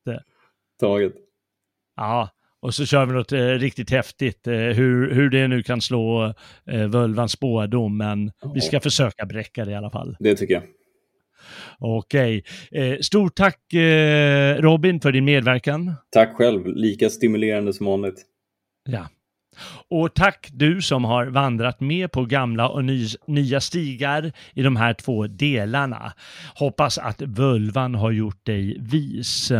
Taget. Ja, och så kör vi något eh, riktigt häftigt, eh, hur, hur det nu kan slå eh, Völvans spådom, men oh. vi ska försöka bräcka det i alla fall. Det tycker jag. Okej. Eh, stort tack eh, Robin för din medverkan. Tack själv, lika stimulerande som vanligt. Ja. Och tack du som har vandrat med på gamla och ny, nya stigar i de här två delarna. Hoppas att völvan har gjort dig vis.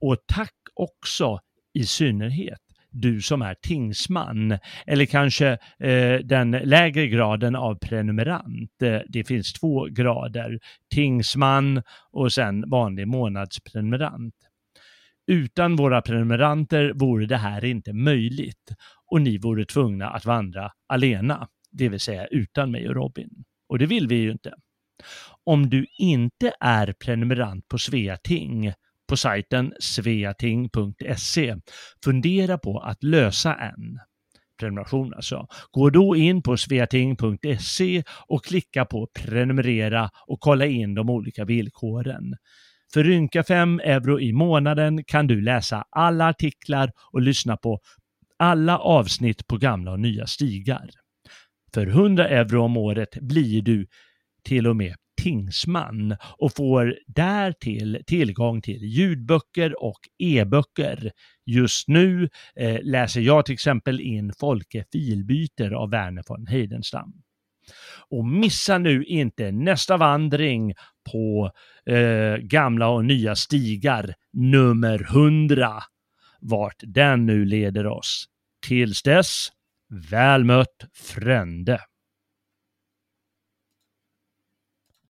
Och tack också i synnerhet du som är tingsman eller kanske eh, den lägre graden av prenumerant. Eh, det finns två grader, tingsman och sen vanlig månadsprenumerant. Utan våra prenumeranter vore det här inte möjligt och ni vore tvungna att vandra alena, det vill säga utan mig och Robin. Och det vill vi ju inte. Om du inte är prenumerant på Sveating på sajten sveating.se. Fundera på att lösa en prenumeration alltså. Gå då in på sveating.se och klicka på prenumerera och kolla in de olika villkoren. För rynka 5 euro i månaden kan du läsa alla artiklar och lyssna på alla avsnitt på gamla och nya stigar. För 100 euro om året blir du till och med tingsman och får därtill tillgång till ljudböcker och e-böcker. Just nu eh, läser jag till exempel in Folke Filbyter av Werner von Heidenstam. Och missa nu inte nästa vandring på eh, gamla och nya stigar nummer 100. Vart den nu leder oss. Tills dess, väl mött Frände.